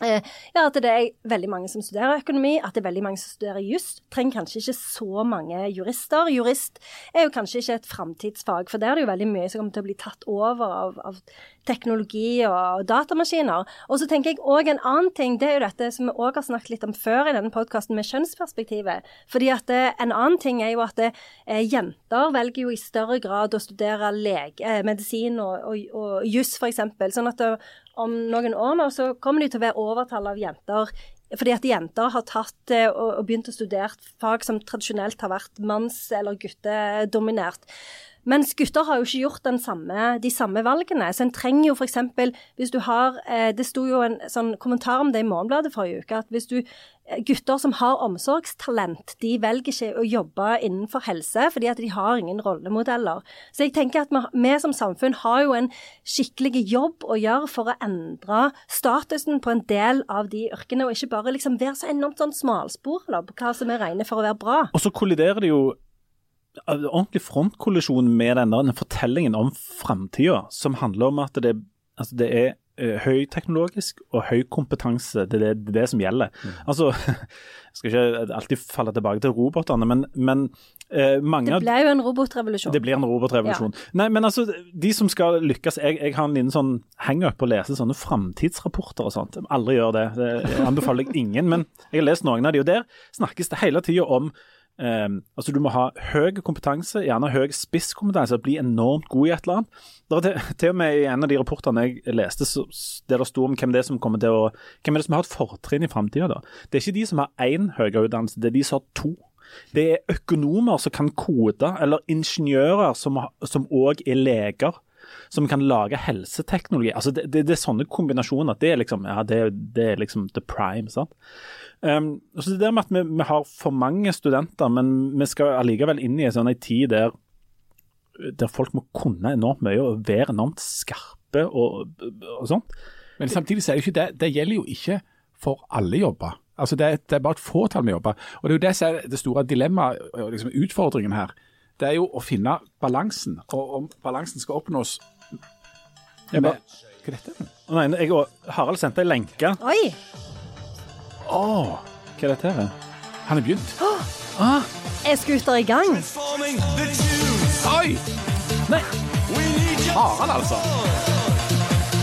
ja, at det er veldig mange som studerer økonomi, at det er veldig mange som studerer juss. Trenger kanskje ikke så mange jurister. Jurist er jo kanskje ikke et framtidsfag, for der er det jo veldig mye som kommer til å bli tatt over av, av teknologi og datamaskiner. Og så tenker jeg òg en annen ting, det er jo dette som vi òg har snakket litt om før i denne podkasten, med kjønnsperspektivet. Fordi at det, en annen ting er jo at det, eh, jenter velger jo i større grad å studere lege, eh, medisin og, og, og juss, f.eks. Sånn at det, om noen år nå så kommer de til å være overtall av jenter. Fordi at jenter har tatt eh, og begynt å studere fag som tradisjonelt har vært manns- eller guttedominert. Mens gutter har jo ikke gjort samme, de samme valgene. Så en trenger jo f.eks. hvis du har eh, Det sto jo en sånn kommentar om det i Morgenbladet forrige uke. At hvis du gutter som har omsorgstalent, de velger ikke å jobbe innenfor helse fordi at de har ingen rollemodeller. Så jeg tenker at vi, vi som samfunn har jo en skikkelig jobb å gjøre for å endre statusen på en del av de yrkene, og ikke bare liksom være så enormt sånn smalspor da, på hva som er regnet for å være bra. Og så kolliderer det jo eh, ordentlig frontkollisjon med denne fortellingen om framtida, som handler om at det, altså det er eh, høyteknologisk og høy kompetanse. Det er det, det, er det som gjelder. Altså, jeg skal ikke alltid falle tilbake til robotene, men, men eh, mange Det blir ble jo en robotrevolusjon. det blir en robotrevolusjon. Nei, men altså, de som skal lykkes Jeg, jeg har en liten sånn hangup på å lese sånne framtidsrapporter og sånt. Aldri gjør det. Det anbefaler jeg ingen. Men jeg har lest noen av de, og der snakkes det hele tida om eh, altså Du må ha høy kompetanse, gjerne høy spisskompetanse, bli enormt god i et eller annet. Det til, til og med i en av de rapportene jeg leste, så, der det sto om hvem det er som kommer til å Hvem er det som har et fortrinn i framtida. Det er ikke de som har én høyere utdannelse, det er de som har to. Det er økonomer som kan kode, eller ingeniører som òg er leger. Som kan lage helseteknologi. Altså det, det, det er sånne kombinasjoner. Det er liksom, ja, det, det er liksom the prime. sant? Um, så det der med at vi, vi har for mange studenter, men vi skal allikevel inn i en sånn tid der, der folk må kunne enormt mye og være enormt skarpe og, og sånt. Men samtidig så er det ikke det, det gjelder jo ikke for alle jobber. Altså det, det er bare et fåtall med jobber. Og Det er jo det som er det store dilemmaet liksom utfordringen her. Det er jo å finne balansen. Og om balansen skal oppnås med, Hva er dette? Å Nei, jeg og Harald sendte ei lenke. Oi! Åh, Hva er dette her? han er begynt. Er scooter i gang? Oi! Nei, Harald, altså.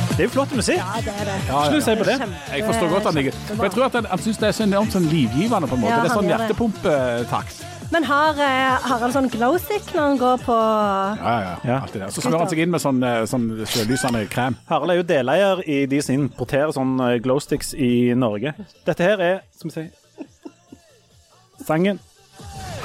det er jo flott musikk. Ja, det er det. Ja, ja, ja. du si på det? Jeg forstår godt han ikke For jeg tror at han, han syns det er så enormt sånn livgivende, på en måte. Ja, det er sånn hjertepumpetakt. Men har, eh, har han sånn glowstick når han går på Ja, ja, ja. Alltid det. Så smører han seg inn med sånn, eh, sånn sjølysende krem. Harald er jo deleier i de som importerer sånn glow glowsticks i Norge. Dette her er, skal vi si Sangen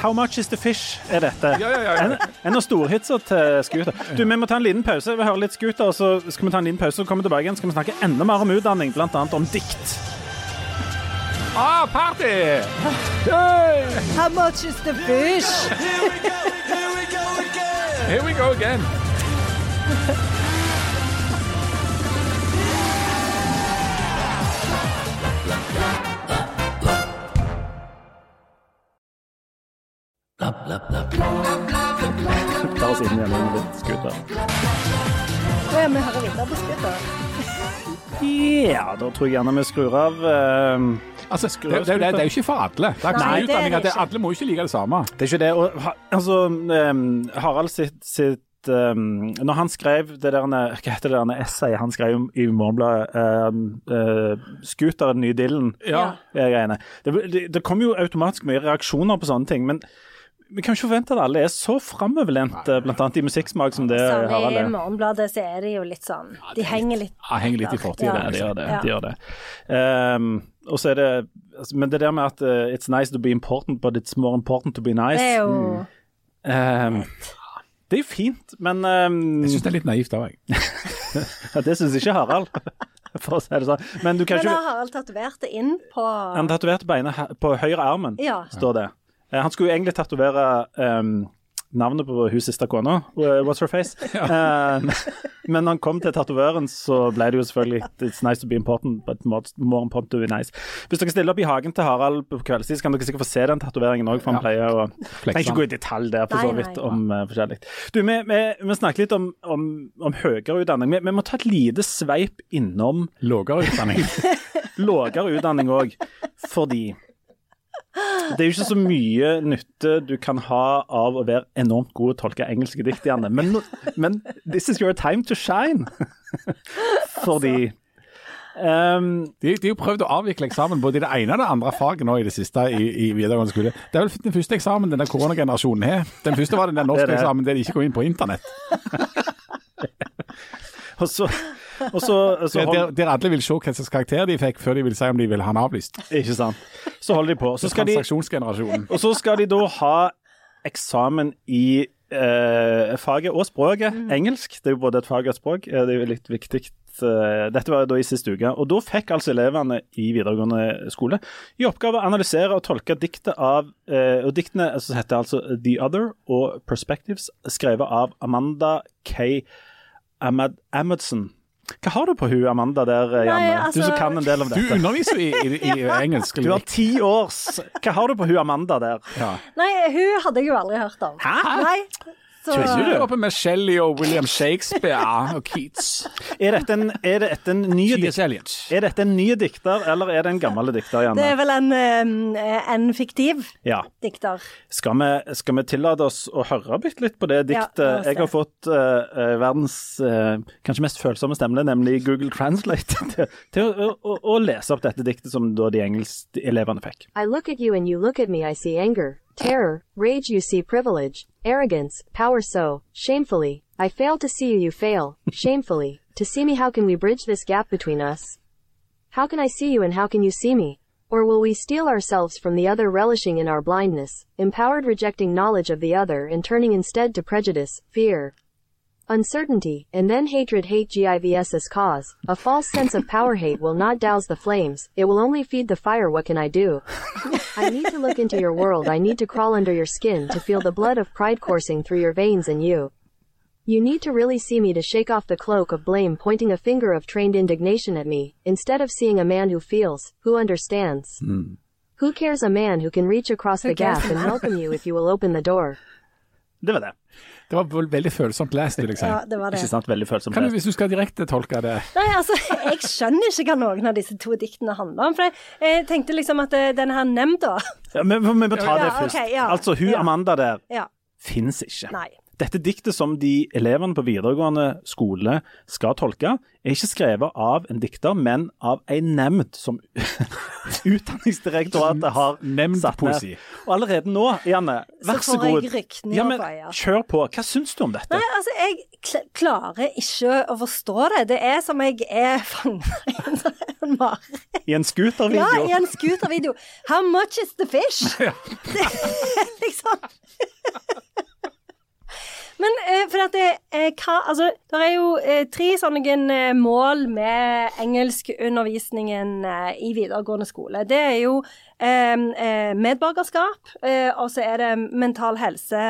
How Much Is The Fish er dette. Ja, ja, ja, ja. En, en av storhitsa til Scooter. Du, Vi må ta en liten pause. Vi hører litt Scooter, og så skal vi ta en liten pause og komme tilbake igjen. Skal vi snakke enda mer om utdanning, bl.a. om dikt. Ah, party! How much is the fish? Here we go again. Ta oss inn igjen med litt Scooter. Å ja, vi hører videre på scooter. Ja, da tror jeg gjerne vi skrur av. eh, Altså, det, det, det, det er jo ikke for alle. Det er Nei, det utdanning det alle må jo ikke like det samme. Det er ikke det. Og, altså, um, Harald sitt, sitt um, Når han skrev det der, hva heter det der essayet han skrev i Morgenbladet, um, uh, 'Scooteren, nye dillen', Ja. greiene. Det, det, det kommer jo automatisk mye reaksjoner på sånne ting, men vi kan ikke forvente at alle er så framoverlente, bl.a. i musikksmak som det Sånn, Harald I er. Morgenbladet så er det jo litt sånn De henger litt Ja, henger litt i fortida. Ja, de gjør det. Ja. De gjør det. Ehm, og så er det altså, Men det der med at uh, it's nice to be important, but it's more important to be nice. Det er jo Ehm, det er jo fint, men um, Jeg syns det er litt naivt òg, jeg. ja, Det syns ikke Harald, for å si det sånn. Men du kan Men ikke har Harald tatovert det inn på Han tatoverte beinet på høyre armen, Ja. står det. Uh, Han skulle jo egentlig tatovere ehm, navnet på hun siste kona, eh, What's Her Face. Ehm, men når han kom til tatovøren, så ble det jo selvfølgelig It's nice to be important, but more more important to be nice. Hvis dere stiller opp i hagen til Harald på kveldstid, så kan dere sikkert få se den tatoveringen òg, for han Ja. pleier å Trenger ikke gå i detalj der, for så vidt, om uh, forskjellig. Du, vi, vi, vi snakker litt om, om, om høyere utdanning. Vi, vi må ta et lite sveip innom Lågere utdanning. Lågere utdanning òg, fordi det er jo ikke så mye nytte du kan ha av å være enormt god til å tolke engelske dikt, Janne. Men, men this is your time to shine. Fordi um, De, de har jo prøvd å avvikle eksamen både i det ene og det andre faget nå i det siste i, i videregående skole. Det er vel den første eksamen denne koronagenerasjonen har. Den første var den norske eksamen er der de ikke kom inn på internett. Og så, og så, så Der, hold, der, der alle vil se hva slags karakter de fikk før de vil si om de vil ha den avlyst. Ikke sant. Så holder de på. Så skal de, og så skal de da ha eksamen i eh, faget og språket engelsk. Det er jo både et fag og et språk. Eh, Det er jo litt viktig. eh, Dette var da i siste uke. Og Da fikk altså elevene i videregående skole i oppgave å analysere og tolke diktet av eh, og Diktene altså, heter altså The Other og Perspectives, skrevet av Amanda K. Amad Amundsen. Hva har du på hun Amanda der, eh, Janne? Nei, altså- Du som kan en del om Du underviser jo i, i, i engelsk. Du har ti års Hva har du på hun Amanda der? ja. Nei, hun hadde jeg jo aldri hørt om. Hæ? Nei. Så, Tror du er oppe med Shelley og William Shakespeare og Keats. Er dette en, er dette en ny dikter? Er dette en ny dikter, eller er det en gammel dikter, Janne? det er vel en, eh, en fiktiv Ja. dikter. Skal vi, skal vi tillate oss å høre bitte litt på det diktet? Ja, jeg har fått eh, verdens uh, kanskje mest følsomme stemme, nemlig Google Translate, til, til å, å, å lese opp dette diktet som da de engelskelevene fikk. I look at you and you look at me, I see anger, terror, rage, you see privilege, arrogance, power so, shamefully. I fail to see you, you fail, shamefully. To see me, how can we bridge this gap between us? How can I see you and how can you see me? Or will we steal ourselves from the other, relishing in our blindness, empowered rejecting knowledge of the other and turning instead to prejudice, fear, uncertainty, and then hatred hate GIVS as cause. A false sense of power hate will not douse the flames, it will only feed the fire. What can I do? I need to look into your world. I need to crawl under your skin to feel the blood of pride coursing through your veins and you. You need to really see me to shake off the cloak of blame, pointing a finger of trained indignation at me, instead of seeing a man who feels, who understands. Hmm. Who cares a man who can reach across the gap and welcome you if you will open the door? Det var det. Det var veldig følsomt lest, vil jeg si. Ja, det var det. Ikke sant? Veldig følsomt. Kan du, hvis du skal direkte tolke det Nei, altså, jeg skjønner ikke hva noen av disse to diktene handler om. For jeg, jeg tenkte liksom at den denne her nemnda Ja, men vi må ta det Ja, først. ok, ja. Altså, hun Ja. Amanda der Ja. fins ikke. Nei. Dette diktet som de elevene på videregående skole skal tolke, er ikke skrevet av en dikter, men av en nemnd som Utdanningsdirektoratet har satt Nemndpoesi. ned. Og allerede nå, Janne, vær Så så god. Ja, men kjør på. Hva syns du om dette? Nei, altså, jeg kl klarer ikke å forstå det. Det er som jeg er fanget i en mareritt. I en scootervideo? Ja, i en scootervideo. How much is the fish? Det er liksom Men eh, for at det, eh, hva, altså, det er jo eh, tre sånne eh, mål med engelskundervisningen eh, i videregående skole. Det er jo eh, medborgerskap, og så er det mental helse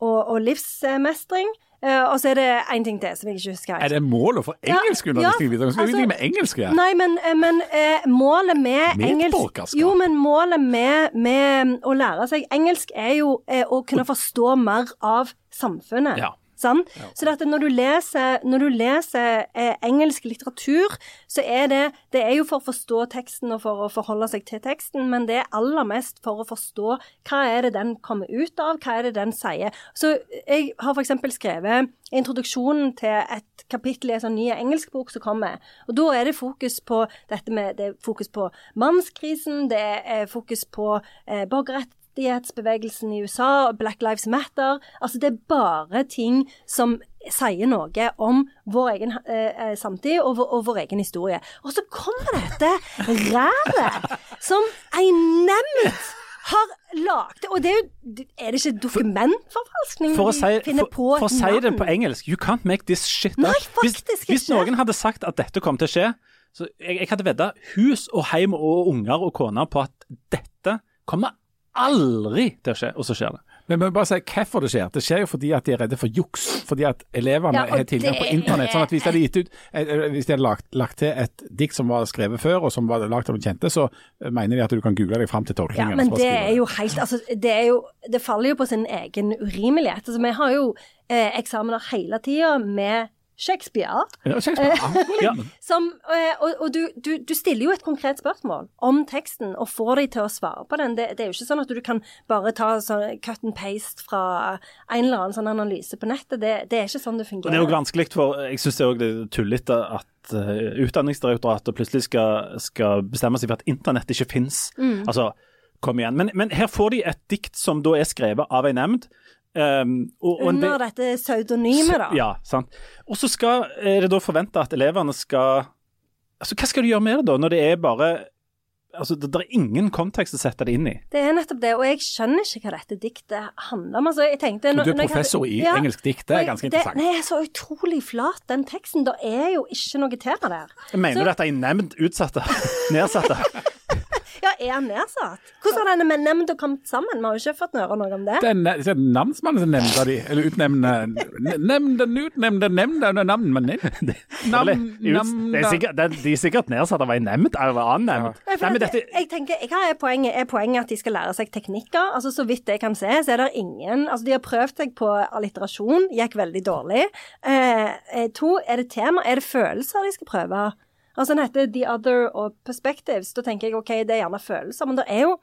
og, og livsmestring. Eh, og så er det én ting til som jeg ikke husker. helt. Er det målet for engelskundervisning ja, videre? Skal vi altså- ingenting med engelsk ja? Nei, men, eh, men uh, målet med engelsk Jo, men målet med, med å lære seg engelsk er jo uh, å kunne forstå mer av samfunnet. Ja. Sant? Så det at når du leser, når du leser eh, engelsk litteratur, så er det Det er jo for å forstå teksten og for å forholde seg til teksten, men det er aller mest for å forstå hva er det den kommer ut av, hva er det den sier. Så jeg har f.eks. skrevet introduksjonen til et kapittel i en sånn ny engelskbok som kommer. Og da er det fokus på dette med Det er fokus på mannskrisen, det er fokus på eh, borgerrettighetsbevegelsen i USA, og Black Lives Matter. Altså det er bare ting som sier noe om vår egen eh, eh, samtid og vår, og vår egen historie. Og så kommer dette rælet som ei nemnd har lagd. Og det er jo Er det ikke dokumentforfalskning For å, si, de finner på for å si det på engelsk, you can't make this shit Nei, up. Hvis, faktisk hvis ikke. noen hadde sagt at dette kom til å skje, så jeg, jeg hadde vedda hus og heim og unger og kone på at dette kommer aldri til å skje, og så skjer det. Men vi må bare si hvorfor det skjer. Det skjer jo fordi at de er redde for juks. Fordi at elevene Ja, har tilgang på internett. sånn at Hvis de hadde gitt ut, eh, eh, hvis de hadde lagt, lagt til et dikt som var skrevet før, og som var lagd av noen kjente, så eh, mener de at du kan google deg fram til Ja, men det er jo helt Altså, det er jo Det faller jo på sin egen urimelighet. Altså, vi har jo eh, eksamener hele tida med Shakespeare. Ja, Shakespeare. Ja. Som, eh, og og du, du, du stiller jo et konkret spørsmål om teksten, og får de til å svare på den. Det, det er jo ikke sånn at du kan bare ta sånn cut and paste fra en eller annen sånn analyse på nettet. Det, det er ikke sånn det fungerer. det er jo vanskelig for Jeg syns det er også tullete at uh, Utdanningsdirektoratet plutselig skal, skal bestemme seg for at internett ikke fins. Mm. Altså, kom igjen. Men, men her får de et dikt som da er skrevet av ei nemnd. Um, og, Under og dette pseudonymet, da. Ja, sant. Og så skal, er det da forventa at elevene skal Altså, Hva skal du gjøre med det, da, når det er bare altså, det, det er ingen kontekst å sette det inn i. Det er nettopp det, og jeg skjønner ikke hva dette diktet handler om. Altså, jeg tenkte, når- du er når jeg hadde- professor i Ja, engelsk dikt, det er ganske det, interessant. Det, jeg er så utrolig flat, den teksten. Det er jo ikke noe tema der. Mener Så- du at de er nevnt utsatte? Nedsatte? Ja, er han nedsatt? Hvordan har denne nemnda kommet sammen? Vi har jo ikke fått høre noe om det. Det er ne- det er namsmannen som nevner de, eller utnevner Nemnden utnevnte nemnda navn, men nevn- nam, det er namda- sikkert, det er, de er sikkert nedsatt av ei nemnd eller en annen. Nei, Nei, dette, jeg tenker, Hva er poenget? Er poenget at de skal lære seg teknikker? Altså, Så vidt jeg kan se, så er det ingen Altså, de har prøvd seg på alliterasjon, gikk veldig dårlig. Eh, eh, to, er det tema? Er det følelser de skal prøve? Altså, Den heter The Other og Perspectives. Da tenker jeg OK, det er gjerne følelser, men det er jo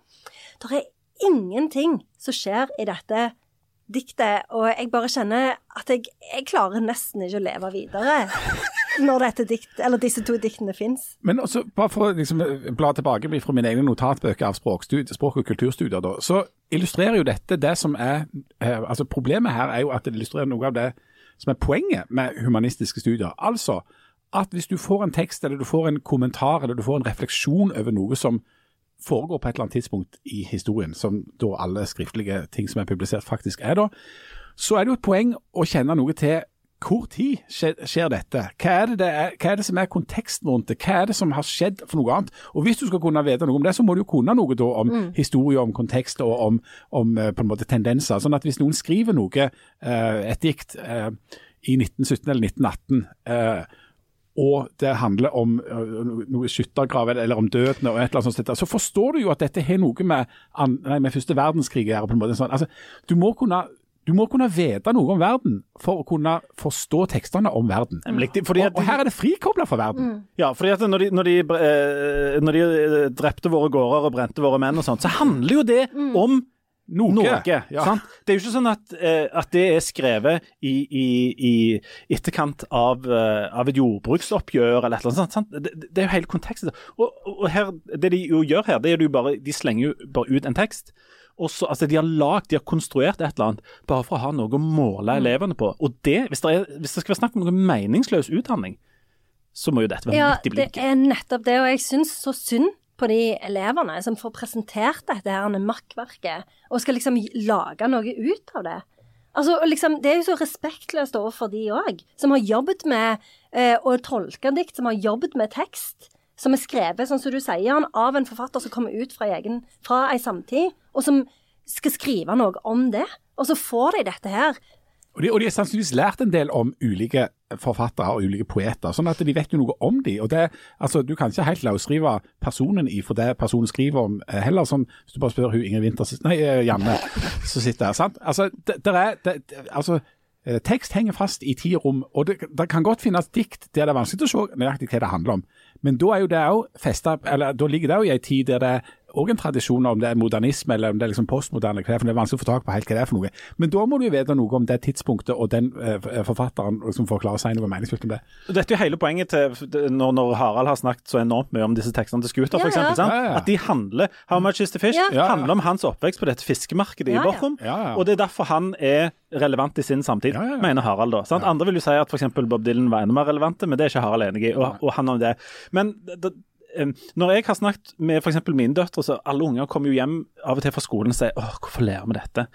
Det er ingenting som skjer i dette diktet, og jeg bare kjenner at jeg, jeg klarer nesten ikke å leve videre når dette dikt, disse to diktene fins. Men også, bare for å liksom, bla tilbake fra mine egne notatbøker av språk- og kulturstudier, da, så illustrerer jo dette det som er eh, altså Problemet her er jo at det illustrerer noe av det som er poenget med humanistiske studier. Altså at hvis du får en tekst, eller du får en kommentar, eller du får en refleksjon over noe som foregår på et eller annet tidspunkt i historien, som da alle skriftlige ting som er publisert faktisk er da, så er det jo et poeng å kjenne noe til hvor tid skjer, dette? Hva er, det det er, hva er det som er konteksten rundt det? Hva er det som har skjedd for noe annet? Og Hvis du skal kunne vite noe om det, så må du jo kunne noe da om historie, om kontekst og om, om eh, på en måte tendenser. Sånn at hvis noen skriver noe, eh, et dikt, eh, i 1917 eller 1918 eh, og det handler om noe skyttergrav eller om døden og et eller annet sånt, så forstår du jo at dette har noe med, nei, med første verdenskrig å gjøre. på en måte. Sånn. Altså, du, må kunne, du må kunne vite noe om verden for å kunne forstå tekstene om verden. Nemlig, fordi at og, og her er det frikobla fra verden. Ja, fordi at når de, når, de, eh, når de eh, drepte våre gårder og brente våre menn og sånt, så handler jo det om Noe. noe. Ja. Sant? Det er jo ikke sånn at, eh, at det er skrevet i, i, i etterkant av, eh, av et jordbruksoppgjør eller et eller annet sånt. Sant? Det, det er jo hele konteksten. Og, og her, det de jo gjør her, det er jo bare De slenger jo bare ut en tekst. Og så, altså De har lagd, de har konstruert et eller annet bare for å ha noe å måle elevene på. Og det, hvis det, er, hvis det skal være snakk om noe meningsløs utdanning, så må jo dette være Ja, midt i det er nettopp det, og jeg syns så synd på de elevene som får presentert dette her makkverket, og skal liksom lage noe ut av det. Altså, liksom, Det er jo så respektløst overfor de òg, som har jobbet med eh, å tolke dikt, som har jobbet med tekst, som er skrevet, sånn som du sier, av en forfatter som kommer ut fra, egen, fra ei samtid, og som skal skrive noe om det. Og så får de dette her. Og de, og de har sannsynligvis lært en del om ulike forfattere og ulike poeter, sånn at de vet jo noe om de. og det, altså Du kan ikke helt løsrive personen i for det personen skriver om eh, heller. sånn, Hvis du bare spør hun Ingrid Winther, nei, eh, Janne, som sitter her. sant? Altså, det, det er, det, altså eh, Tekst henger fast i tid og rom, og det, det kan godt finnes dikt der det er vanskelig å se nøyaktig hva det handler om. Men da er jo det også festet, eller da ligger det jo i en tid der det òg en tradisjon om det er modernisme eller om det er liksom postmoderne, hva det er, for det er vanskelig å få tak på helt hva det er for noe. Men da må du jo vite noe om det tidspunktet og den eh, forfatteren som forklarer seg noe meningsfullt om det. Dette er jo hele poenget til når, når Harald har snakket så enormt mye om disse tekstene til Scooter, Ja, for eksempel, ja. sant? Ja, ja. At de handler How much is the fish? Handler om hans oppvekst på dette fiskemarkedet Ja, i Bochum. Ja, ja. Og det er derfor han er relevant i sin samtid, Ja, ja, ja. mener Harald da. Sant? Andre vil jo si at f.eks. Bob Dylan var enda mer relevante, men det er ikke Harald enig i, og, og han om det. Men det, når jeg har snakket med f.eks. mine døtre, så alle unger kommer jo hjem av og til fra skolen og sier åh, hvorfor lærer vi dette?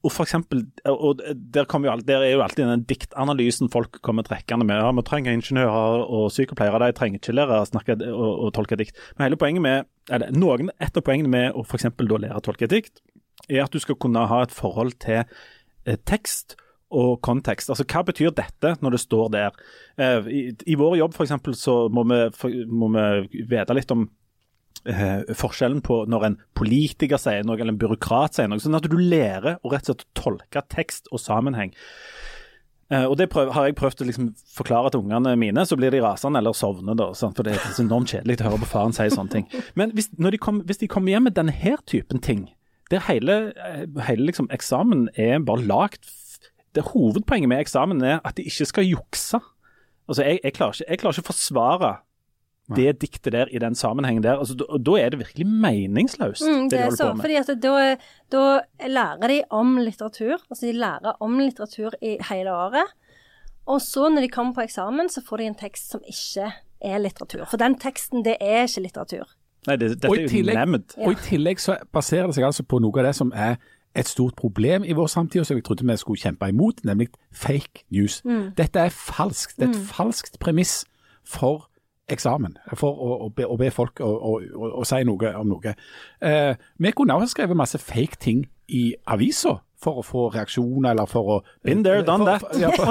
Og for eksempel, og der, jo, der er jo alltid den diktanalysen folk kommer trekkende med. Ja, vi trenger ingeniører og sykepleiere, de trenger ikke lære å snakke og, og tolke dikt. Men hele poenget med, eller noen, et av poengene med å for da lære å tolke dikt, er at du skal kunne ha et forhold til eh, tekst og kontekst. Altså, Hva betyr dette når det står der? Eh, I, i vår jobb for eksempel, så må vi, for, vi vite litt om eh, forskjellen på når en politiker sier noe eller en byråkrat sier noe. Sånn at du lærer å rett og slett tolke tekst og sammenheng. Eh, og Det prøv, har jeg prøvd å liksom forklare til ungene mine, så blir de rasende eller sovner. da, sant? For det er så enormt kjedelig å høre på faren si sånne ting. Men hvis, de kom, hvis de kommer hjem med denne her typen ting, der hele, eh, hele liksom eksamen er bare lagt f- det Hovedpoenget med eksamen er at de ikke skal jukse. Altså, Jeg, jeg, klarer, ikke, jeg klarer ikke å forsvare det diktet der i den sammenhengen der. Altså, da, da er det virkelig meningsløst, Mm, det, det de er holder så, på med. fordi at da, da lærer de om litteratur. Altså de lærer om litteratur i hele året. Og så når de kommer på eksamen, så får de en tekst som ikke er litteratur. For den teksten, det er ikke litteratur. Nei, det, dette Og i er jo tillegg- nevnt. Og i tillegg så baserer det seg altså på noe av det som er et stort problem i vår samtid, og som jeg trodde vi skulle kjempe imot, nemlig fake news. Dette er falskt. Det er et falskt premiss for eksamen, for å, å, be, å be folk å, å, å, å si noe om noe. Eh, vi kunne også skrevet masse fake ting i avisa for å få reaksjoner, eller for å Been there, done that. For, ja, for,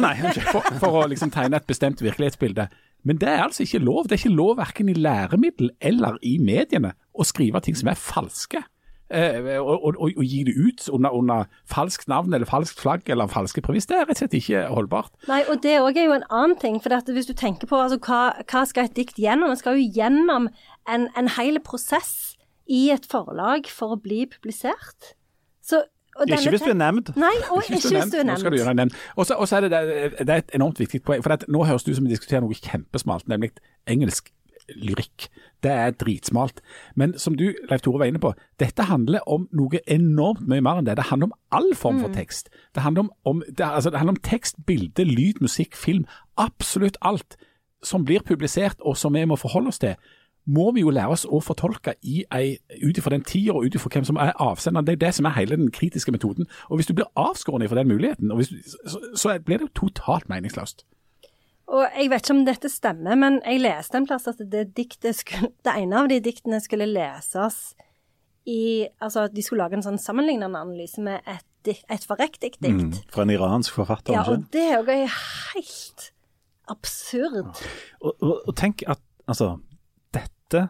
for, for å liksom tegne et bestemt virkelighetsbilde. Men det er altså ikke lov. Det er ikke lov verken i læremiddel eller i mediene å skrive ting som er falske. Eh, og, og, og, og gi det ut under, under falskt navn eller falskt flagg eller falske premiss. Det er rett og slett ikke holdbart. Nei, og det òg er jo en annen ting. For at hvis du tenker på altså, hva, hva skal et dikt gjennom? Det skal jo gjennom en, en hel prosess i et forlag for å bli publisert. Så, og denne Ikke hvis du er nevnt. Nei, og ikke hvis du er Nå skal du nevnt. gjøre nevnt. Og så er det, det, det er et enormt viktig poeng. For at nå høres det ut som vi diskuterer noe kjempesmalt, nemlig engelsk lyrikk. Det er dritsmalt. Men som du, Leif Tore, var inne på, dette handler om noe enormt mye mer enn det. Det handler om all form for tekst. Det handler om, om, det, altså, det handler om tekst, bilde, lyd, musikk, film. Absolutt alt som blir publisert og som vi må forholde oss til må vi jo lære oss å fortolke i ut ifra den tida og ut ifra hvem som er avsenderen. Det er det som er hele den kritiske metoden. Og Hvis du blir avskåret fra den muligheten, og hvis, du- så, så blir det jo totalt meningsløst. Og jeg vet ikke om dette stemmer, men jeg leste en plass at det, diktet skulle, det ene av de diktene skulle leses i Altså at de skulle lage en sånn sammenlignende analyse med et, et forriktig dikt. Fra en iransk forfatter. Ja, og det er jo helt absurd. Og, og, og tenk at altså Dette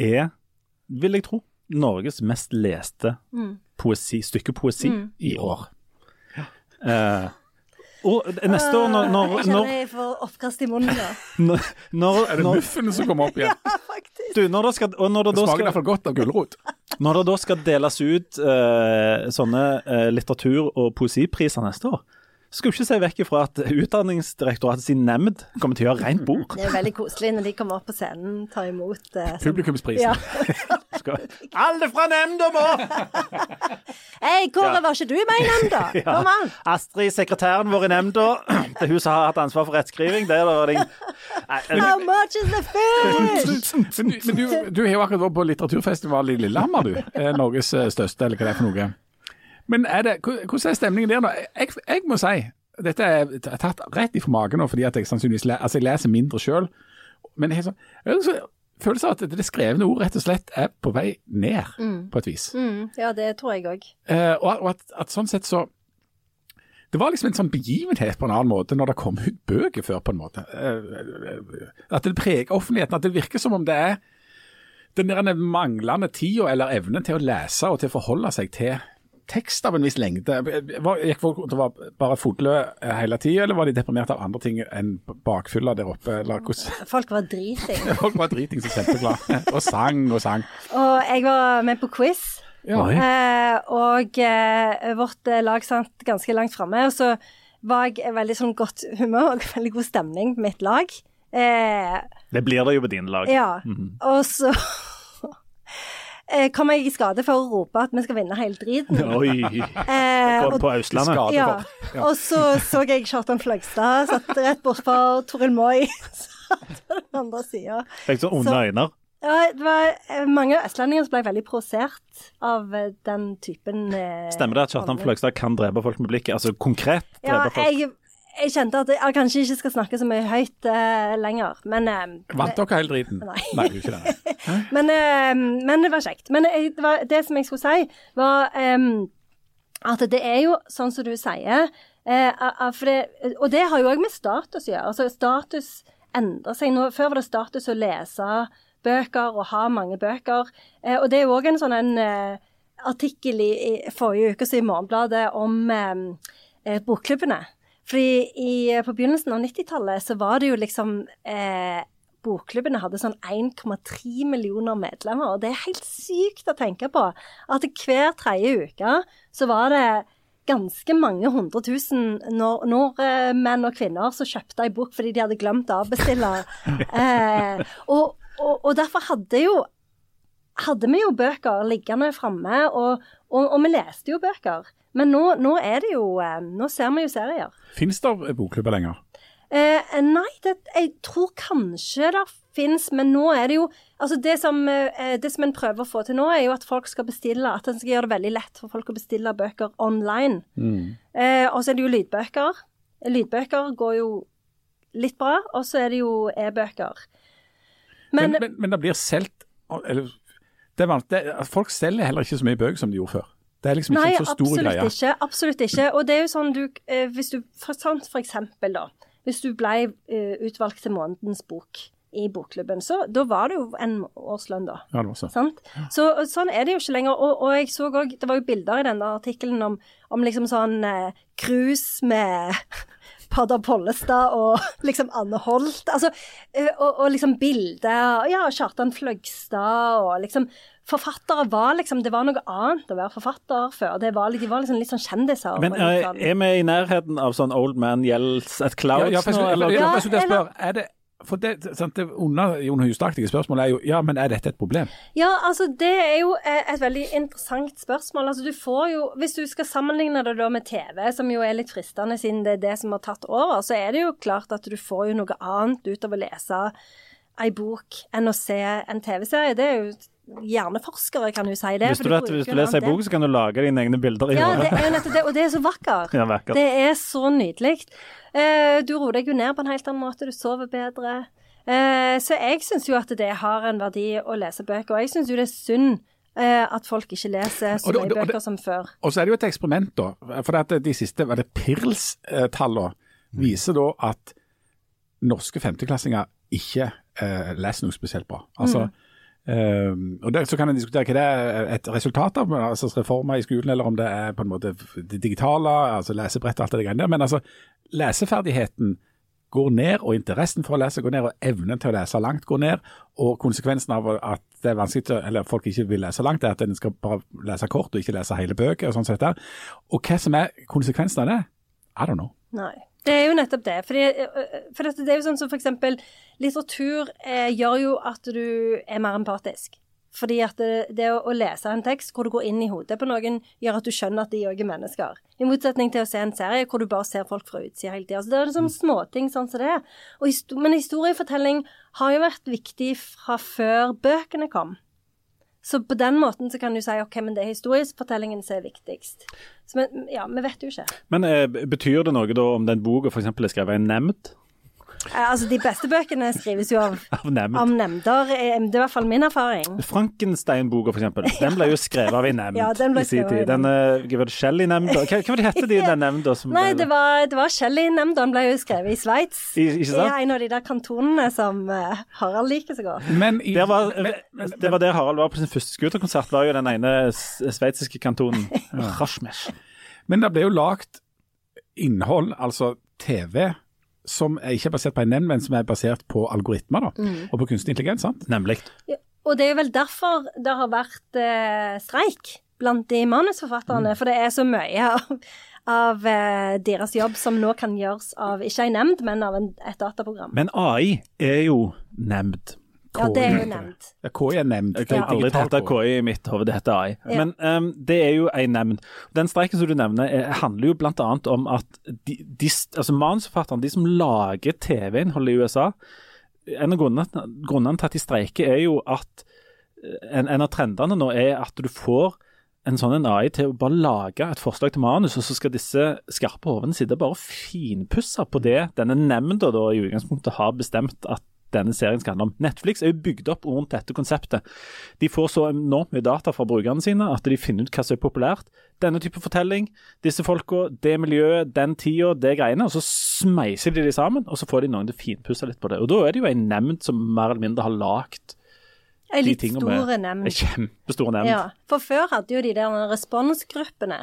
er, vil jeg tro, Norges mest leste poesi, stykke poesi i år. Ja. Eh, og neste år, når, når, Jeg kjenner jeg får oppkast i munnen når, når, Er det muffene som kommer opp igjen? ja, Faktisk. du, når det skal, og når det Det da smaker i skal, hvert fall godt av gulrot. når det da skal deles ut uh, sånne uh, litteratur- og poesipriser neste år, skulle ikke se vekk ifra at Utdanningsdirektoratet sin nemnd kommer til å gjøre rent bord. Det er veldig koselig når de kommer opp på scenen, tar imot eh, Publikumsprisen. Ja. Skal, alle fra nemnda må! Hei, Kåre, var ikke du med i nemnda? Kom an! Astrid, sekretæren vår i nemnda, det er hun som har hatt ansvar for rettskriving. Det er det How much is the food? Men, du, men du, du har jo akkurat vært på litteraturfestival i Lillehammer, du. Eh, Norges eh, største, eller hva det er for noe. Men er det, hvordan er stemningen der nå? Jeg, jeg må si, dette er tatt rett ifra magen nå, fordi at jeg sannsynligvis le, altså jeg leser mindre sjøl. Men jeg sånn, jeg så, følelse av at det skrevne ord rett og slett er på vei ned, på et vis. Mm, ja, det tror jeg òg. Eh, og og at, at sånn sett så Det var liksom en sånn begivenhet på en annen måte når det kom ut bøker før, på en måte. Eh, at det preger offentligheten. At det virker som om det er den der manglende tida eller evnen til å lese og til å forholde seg til tekst av en viss lengde. Var, gikk folk det var bare fodlø hele tida, eller var de deprimert av andre ting enn bakfylla der oppe? Eller? Folk var driting. Folk var driting så kjempeglade. Og sang og sang. Og jeg var med på quiz. Ja. Eh, og eh, vårt eh, lag satt ganske langt framme. Og så var jeg veldig sånn godt humør og veldig god stemning på mitt lag. Eh, Det blir det jo på dine lag. ja. Og så eh, kom jeg i skade for å rope at vi skal vinne hele driten. Oi. Eh, På, og, på Østlandet. Ja. Ja. og så så jeg Kjartan Fløgstad satt rett bortfor Toril Moi. Satt på den andre sida. Fikk sånn onde Så- øyne. Ja, det var eh, mange østlendinger som ble veldig provosert av eh, den typen eh, Stemmer det at Kjartan. Fløgstad kan drepe folk med blikket? Altså konkret Ja, drepe folk? jeg, jeg kjente at jeg kanskje ikke skal snakke så mye høyt uh, lenger, men uh, Vant dere hele driten? Nei. Nei, ikke det. Men, uh, men det var kjekt. Men det, var, det som jeg skulle si, var um, at det er jo sånn som du sier det, Og det har jo òg med status å gjøre. Altså status endrer seg. Nå, før var det status å lese bøker og ha mange bøker. Og det er jo òg en sånn en, artikkel i, i forrige uke i Morgenbladet om bokklubbene. Fordi i, på begynnelsen av 90-tallet så var det jo liksom eh, Bokklubbene hadde sånn 1,3 millioner medlemmer, og det er helt sykt å tenke på. At hver tredje uke så var det ganske mange hundre tusen nord nordmenn og kvinner som kjøpte ei bok fordi de hadde glemt å avbestille. eh, og, og, og derfor hadde jo hadde vi jo bøker liggende framme, og, og, og vi leste jo bøker. Men nå, nå er det jo eh, Nå ser vi jo serier. Fins det bokklubber lenger? Eh, nei, det, jeg tror kanskje det fins, men nå er det jo Altså det som, eh, det som en prøver å få til nå, er jo at folk skal bestille At en skal gjøre det veldig lett for folk å bestille bøker online. Eh, og så er det jo lydbøker. Lydbøker går jo litt bra, og så er det jo e-bøker. Men, Men, men, men det blir solgt eller, er det, Folk selger heller ikke så mye bøker som de gjorde før. Det er liksom ikke Nei, en så stor absolutt ikke. Absolutt ikke. Og det er jo sånn du eh, Hvis du for, sånn for eksempel, da. Hvis du ble eh, utvalgt til månedens bok i bokklubben, så da var det jo en årslønn, da. Ja, det var så. Sant? Så sånn er det jo ikke lenger. Og, og jeg så òg Det var jo bilder i denne artikkelen om, om liksom sånn eh, cruise med Padda Pollestad og liksom Anne Holt. Altså, eh, og, og liksom bilder Ja, Kjartan Fløgstad og liksom Forfattere var liksom Det var noe annet å være forfatter før. Det var, de var liksom litt sånn kjendiser. Men er, sånn- er vi i nærheten av sånn Old Man Yells at Clouds ja, jeg nå, eller? Ja, jeg, jeg spør, er det, for det, sant, det Under Jon Hustaktige spørsmål er jo ja, men er dette et problem? Ja, altså det er jo eh, et veldig interessant spørsmål. Altså du får jo, Hvis du skal sammenligne det da med TV, som jo er litt fristende siden det er det som har tatt over, så er det jo klart at du får jo noe annet ut av å lese ei bok enn å se en TV-serie. Det er jo Hjerneforskere kan jo si det. Hvis du at hvis du leser ei bok, så kan du lage dine egne bilder i Ja, det hodet? er jo nettopp det, og det er så vakkert. Ja, vakkert. Det er så nydelig. Eh, du roer deg jo ned på en helt annen måte, du sover bedre. Eh, så jeg syns jo at det har en verdi å lese bøker, og jeg syns jo det er synd eh, at folk ikke leser så mye det- bøker som før. Og så er det jo et eksperiment, da. For at de siste var det PIRLS-tallene viser da at norske femteklassinger ikke eh, leser noe spesielt bra. Altså, eh, og det, Så kan en diskutere hva det er et resultat av, altså reformer i skolen, eller om det er på en måte det digitale, altså lesebrett og alt det greiene der. Men altså, leseferdigheten går ned, og interessen for å lese går ned, og evnen til å lese langt går ned. Og konsekvensen av at det er vanskelig til, eller folk ikke vil lese langt, er at en skal bare lese kort og ikke lese hele bøker. Og sånn sett der. Og hva som er konsekvensen av det? I don't know. Nei. Det er jo nettopp det. Fordi, for det er jo sånn som for eksempel litteratur eh, gjør jo at du er mer empatisk. Fordi at det, det å, å lese en tekst hvor du går inn i hodet på noen, gjør at du skjønner at de òg er mennesker. I motsetning til å se en serie hvor du bare ser folk fra utsida hele tida. Så det er liksom småting sånn som det er. Men historiefortelling har jo vært viktig fra før bøkene kom. Så på den måten så kan du si ok, men det er historiefortellingen som er viktigst. Så, men, ja, vi vet jo ikke. Men eh, betyr det noe da om den boka f.eks. er skrevet i en nemnd? Eh, Altså, De beste bøkene skrives jo av, Av nemnd? av nemnder. eh, Det er i hvert fall min erfaring. Frankenstein-boka, f.eks. Den ble jo skrevet av en nemnd Ja, den ble i sin tid. en Den uh, det Shelley-nemnda Hva, hva hette de den nemnda som Nei, ble- det var, det var Shelley-nemnda. Den ble jo skrevet i Sveits. I- ikke sant? I en av de der kantonene som uh, Harald liker så godt. Men i, var, men- men- det var der Harald var på sin første scooterkonsert, var jo den ene sveitsiske kantonen. ja. Men det ble jo lagt innhold, altså TV, som er ikke er basert på en nemnd, men som er basert på algoritmer da, og på kunstig intelligens. sant? Nemlig. Ja, Og det er vel derfor det har vært eh, streik blant de manusforfatterne. For det er så mye av, av eh, deres jobb som nå kan gjøres av ikke en nemnd, men av en, et dataprogram. Men AI er jo nemnd. Ja, det er jo nevnt. Ja, KI er nevnt. Jeg har kan aldri tatt hete KI i mitt hode, det heter AI. Ja. Men um, det er jo en nemnd. Den streiken som du nevner, er, handler jo bl.a. om at de, de, altså manusforfatterne, de som lager TV-innholdet i USA En av grunnene, grunnene til at de streiker, er jo at eh, en, en av trendene nå er at du får en sånn en AI til å bare lage et forslag til manus, og så skal disse skarpe hodene sitte bare og finpusse på det denne nemnda da i utgangspunktet har bestemt at denne serien skal handle om. Netflix er jo bygd opp rundt dette konseptet. De får så enormt mye data fra brukerne sine at de finner ut hva som er populært. Denne type fortelling, disse folka, det miljøet, den tida, det greiene. Og så smeiser de de sammen, og så får de noen til å finpusse litt på det. Og da er det jo en nemnd som mer eller mindre har lagd Ei de litt tingene store nemnd. En kjempestor nemnd. Ja, for før hadde jo de der responsgruppene.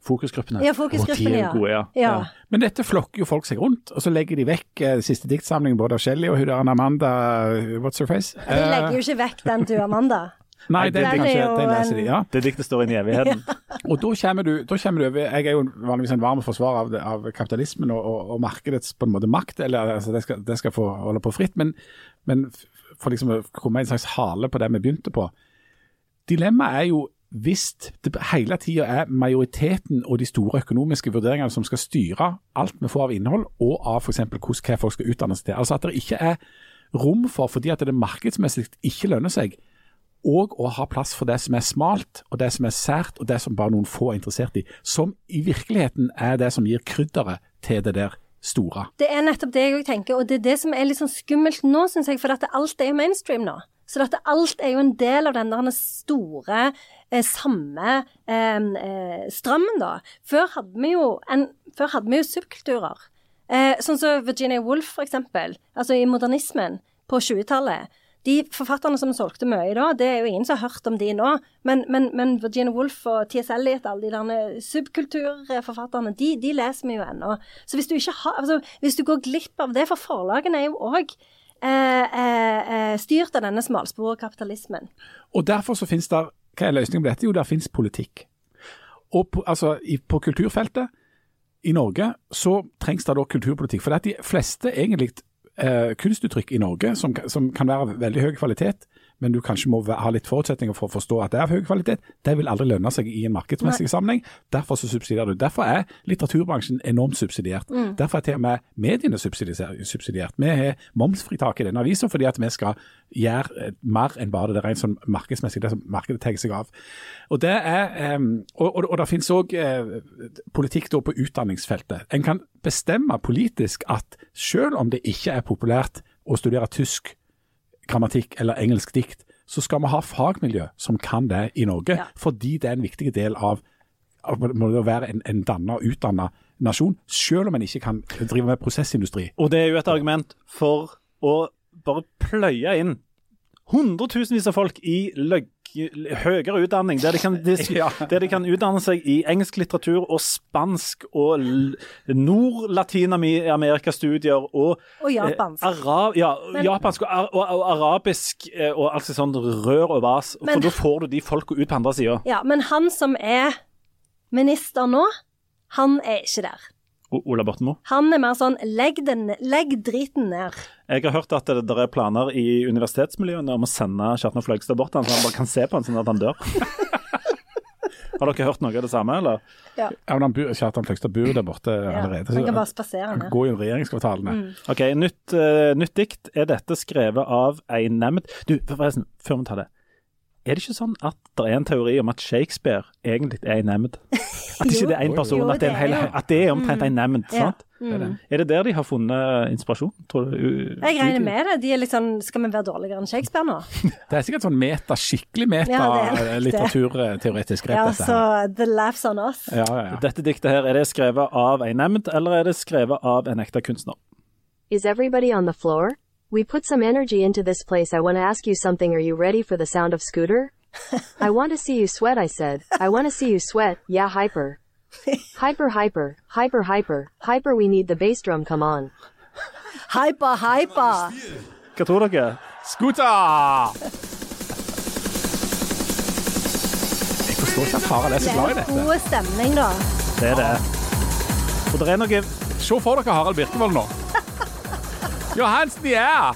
Fokusgruppene. Ja, fokusgruppene, ja. Gode, ja. Ja. Men dette flokker jo folk seg rundt, og så legger de vekk eh, siste diktsamling både av Shelly og hun der Amanda eh, What's her face? De legger jo ikke vekk den til Amanda. Eh, nei, det, Den det, kanskje, det den leser de, ja. Det diktet står inn i evigheten. Og da kommer du, da kommer du over Jeg er jo vanligvis en varm forsvarer av, av kapitalismen og, og, og markedets på en måte makt. eller altså, Det skal, det skal få holde på fritt. Men, men for liksom å komme en slags hale på det vi begynte på. Dilemmaet er jo hvis det hele tida er majoriteten og de store økonomiske vurderingene som skal styre alt vi får av innhold, og av f.eks. hva folk skal utdanne seg til. Altså at det ikke er rom for, fordi at det markedsmessig ikke lønner seg, og å ha plass for det som er smalt, og det som er sært, og det som bare noen få er interessert i. Som i virkeligheten er det som gir krydderet til det der store. Det er nettopp det jeg òg tenker, og det er det som er litt sånn skummelt nå, syns jeg. For at alt er jo mainstream nå. Så dette, alt er jo en del av den store, samme eh, eh, strømmen, da. Før hadde en, før hadde vi jo subkulturer. Eh, sånn som Virginia Woolf, for eksempel. Altså i modernismen på 20-tallet. De forfatterne som solgte mye da, det er jo ingen som har hørt om de nå. Men, men, men Virginia Woolf og T.S. Eliot, alle de der subkulturforfatterne, de, de, leser vi jo ennå. Så hvis du, ikke har, altså, hvis du går glipp av det, for forlagene er jo òg eh, eh, eh, styrt av denne smalsporkapitalismen. Og derfor så finnes der, Hva er løsningen på dette? Jo, der finnes politikk. Og på, altså, i, på kulturfeltet i Norge så trengs det da kulturpolitikk. For de fleste egentlig eh, kunstuttrykk i Norge som, som, kan være av veldig høy kvalitet, men du kanskje må ha litt forutsetninger for å forstå at det er av høy kvalitet, det vil aldri lønne seg i en markedsmessig Nei. sammenheng. Derfor så subsidierer du. Derfor er litteraturbransjen enormt subsidiert. Mm. Derfor er til og med mediene subsidiert. Vi har momsfritak i denne avisa fordi at vi skal gjøre eh, mer enn bare det rent sånn markedsmessig, det som markedet tar seg av. Og det er, um, og, og, og, det finnes òg uh, politikk da på utdanningsfeltet. En kan bestemme politisk at selv om det ikke er populært å studere tysk grammatikk eller engelsk dikt, så skal vi ha fagmiljø som kan det i Norge. Ja. Fordi det er en viktig del av, av å være en, en danna og utdanna nasjon, selv om en ikke kan drive med prosessindustri. Og det er jo et argument for å bare pløye inn hundretusenvis av folk i løgg høyere utdanning, der de, kan, de, der de kan utdanne seg i engelsk litteratur og spansk og nord-Latin-Amerika-studier og Og japansk. Eh, arab, ja, Men, japansk og, og, og, arabisk eh, og alt sånn rør og vas. Men, for da får du de folka ut på andre sida. Ja, men han som er minister nå, han er ikke der. Ola Borten Moe? Han er mer sånn legg, den, legg driten ned. Jeg har hørt at det, det er planer i universitetsmiljøene om å sende Kjartan Fløgstad bort han, så han bare kan se på han sånn at han dør. har dere hørt noe av det samme, eller? Ja. ja men Kjartan Fløgstad bor der borte ja. allerede. han kan bare spasere ned. Gå i regjeringskvartalene. Mm. OK, nytt, uh, nytt dikt. Er dette skrevet av ei nemnd Du, forresten, før vi tar det. Er det ikke sånn at det er en teori om at Shakespeare egentlig er en nemnd? At ikke det er én person, at det er, hel, at det er omtrent en nemnd. sant? Mm. Er det der de har funnet inspirasjon? Tror du? Jeg regner med det. De er litt sånn Skal vi være dårligere enn Shakespeare nå? Det er sikkert sånn meta, skikkelig meta-litteraturteoretisk grep, ja, dette her. Ja, så the laughs on us. Ja, ja, ja. Dette diktet her, er det skrevet av en nemnd, eller er det skrevet av en ekte kunstner? Is everybody on the floor? We put some energy into this place. I want to ask you something. Are you ready for the sound of scooter? I want to see you sweat, I said. I want to see you sweat. Yeah, hyper. Hyper, hyper, hyper, hyper, hyper, we need the bass drum, come on. Hyper, hyper. Hva? Scooter! Jeg forstår ikke at Harald er så glad i dette. Det god stemning, da. Det er det. Og det er noe Se for dere Harald Birkevold nå. Your hands in the air.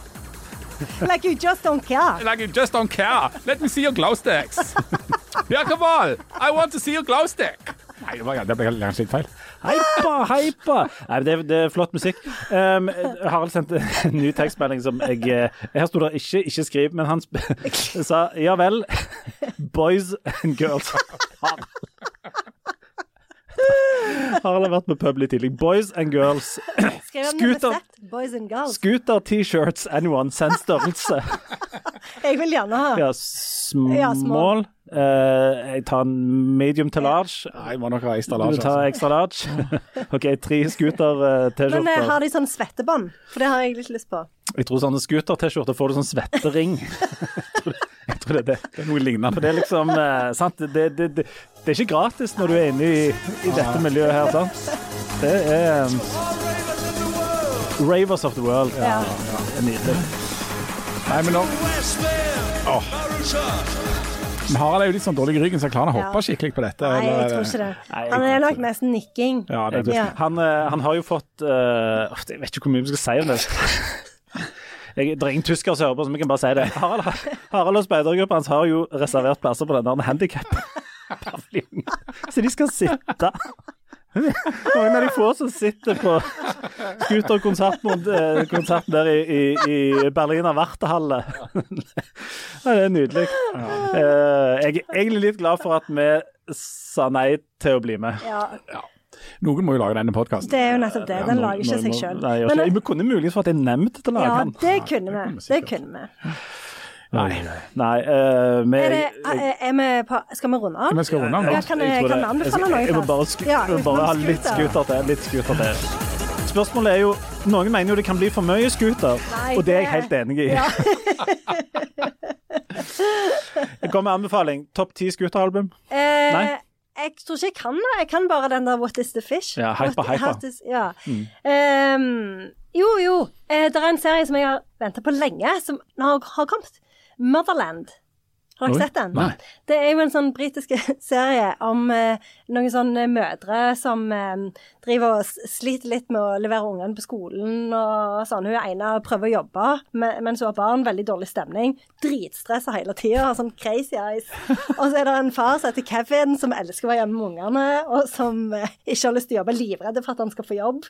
Like you just don't care. Like you just don't care. Let me see your glow sticks. Birkevold, I want to see your glow stick. Nei, det ble kanskje litt feil. Heipa, heipa! Nei, det, er, det er flott musikk. Um, Harald sendte en ny tekstmelding som jeg Her sto det ikke 'ikke skriv', men han sa ja vel. Boys and girls. Harald har vært på pub litt tidlig. Boys and girls. Scooter, boys and girls. Scooter T-shirts, anyone, send størrelse. jeg vil gjerne ha Ja, small. Ja, small. Uh, jeg tar en medium til large. Nei, jeg må nok ha extra large. Du tar ekstra extra large. OK, tre scooter-T-skjorter. Men uh, har de sånn svettebånd? For det har jeg litt lyst på. Jeg tror sånne scooter-T-skjorter får du sånn svettering. jeg, tror det, det, det, er noe lignende. For det er liksom uh, sant? Det, det, det, er ikke gratis når du er inne i, i dette miljøet her, sant? Det er um, Ravers of the world. Ja, ja. Det er nydelig. Nei, men nå oh. Harald er jo litt sånn dårlig i ryggen, så jeg klarer å hoppe skikkelig på dette. Nei, jeg tror ikke det. Han er nok mest nikking. Ja, det, ja. Han, han, har jo fått uh, Jeg vet ikke hvor mye vi skal si om det. Jeg, det er ingen tyskere som hører på, så vi kan bare si det. Harald, Harald og speidergruppa hans har jo reservert plasser på den der handikap-paviljongen. Så de skal sitte Mange av de få som sitter på scooterkonserten eh, konserten der i, i, i Berliner Wartehalle. Ja, det er nydelig. Eh, Jeg er egentlig litt glad for at vi sa nei til å bli med. Ja, Noen må jo lage denne podkasten. det er jo nettopp det. Den lager ikke seg sjøl. Ikke- Vi kunne muligens fått en nemnd til å lage den. Ja, det kunne vi. Det kunne vi. Nei, nei uh, vi Er det, er, er vi på, skal vi runde av? Vi skal runde av. Ja, kan jeg, kan anbefale noe? Jeg må bare, sku, Ja, jeg må bare ha litt scooter til. Litt scooter til. Spørsmålet er jo Noen mener jo det kan bli for mye scooter, Nei, og det er jeg helt enig i. Ja. Jeg kommer med anbefaling. Topp ti scooteralbum. Eh, Nei. Jeg tror ikke jeg kan det. Jeg kan bare den der What is the fish? Ja, hypa, What- hypa. ja. Ehm, jo, jo. Eh, det er en serie som jeg har venta på lenge, som har, har kommet. Motherland. Har dere sett den? nei. Det er jo en sånn britisk serie om eh, noen sånne mødre som eh, driver og sliter litt med å levere ungene på skolen og sånn. Hun ene prøver å jobbe me- mens hun har barn, veldig dårlig stemning. Dritstressa hele tida, har sånn crazy eyes. Og så er det en far som heter Kevin, som elsker å være hjemme med ungene, og som eh, ikke har lyst til å jobbe, livredd for at han skal få jobb.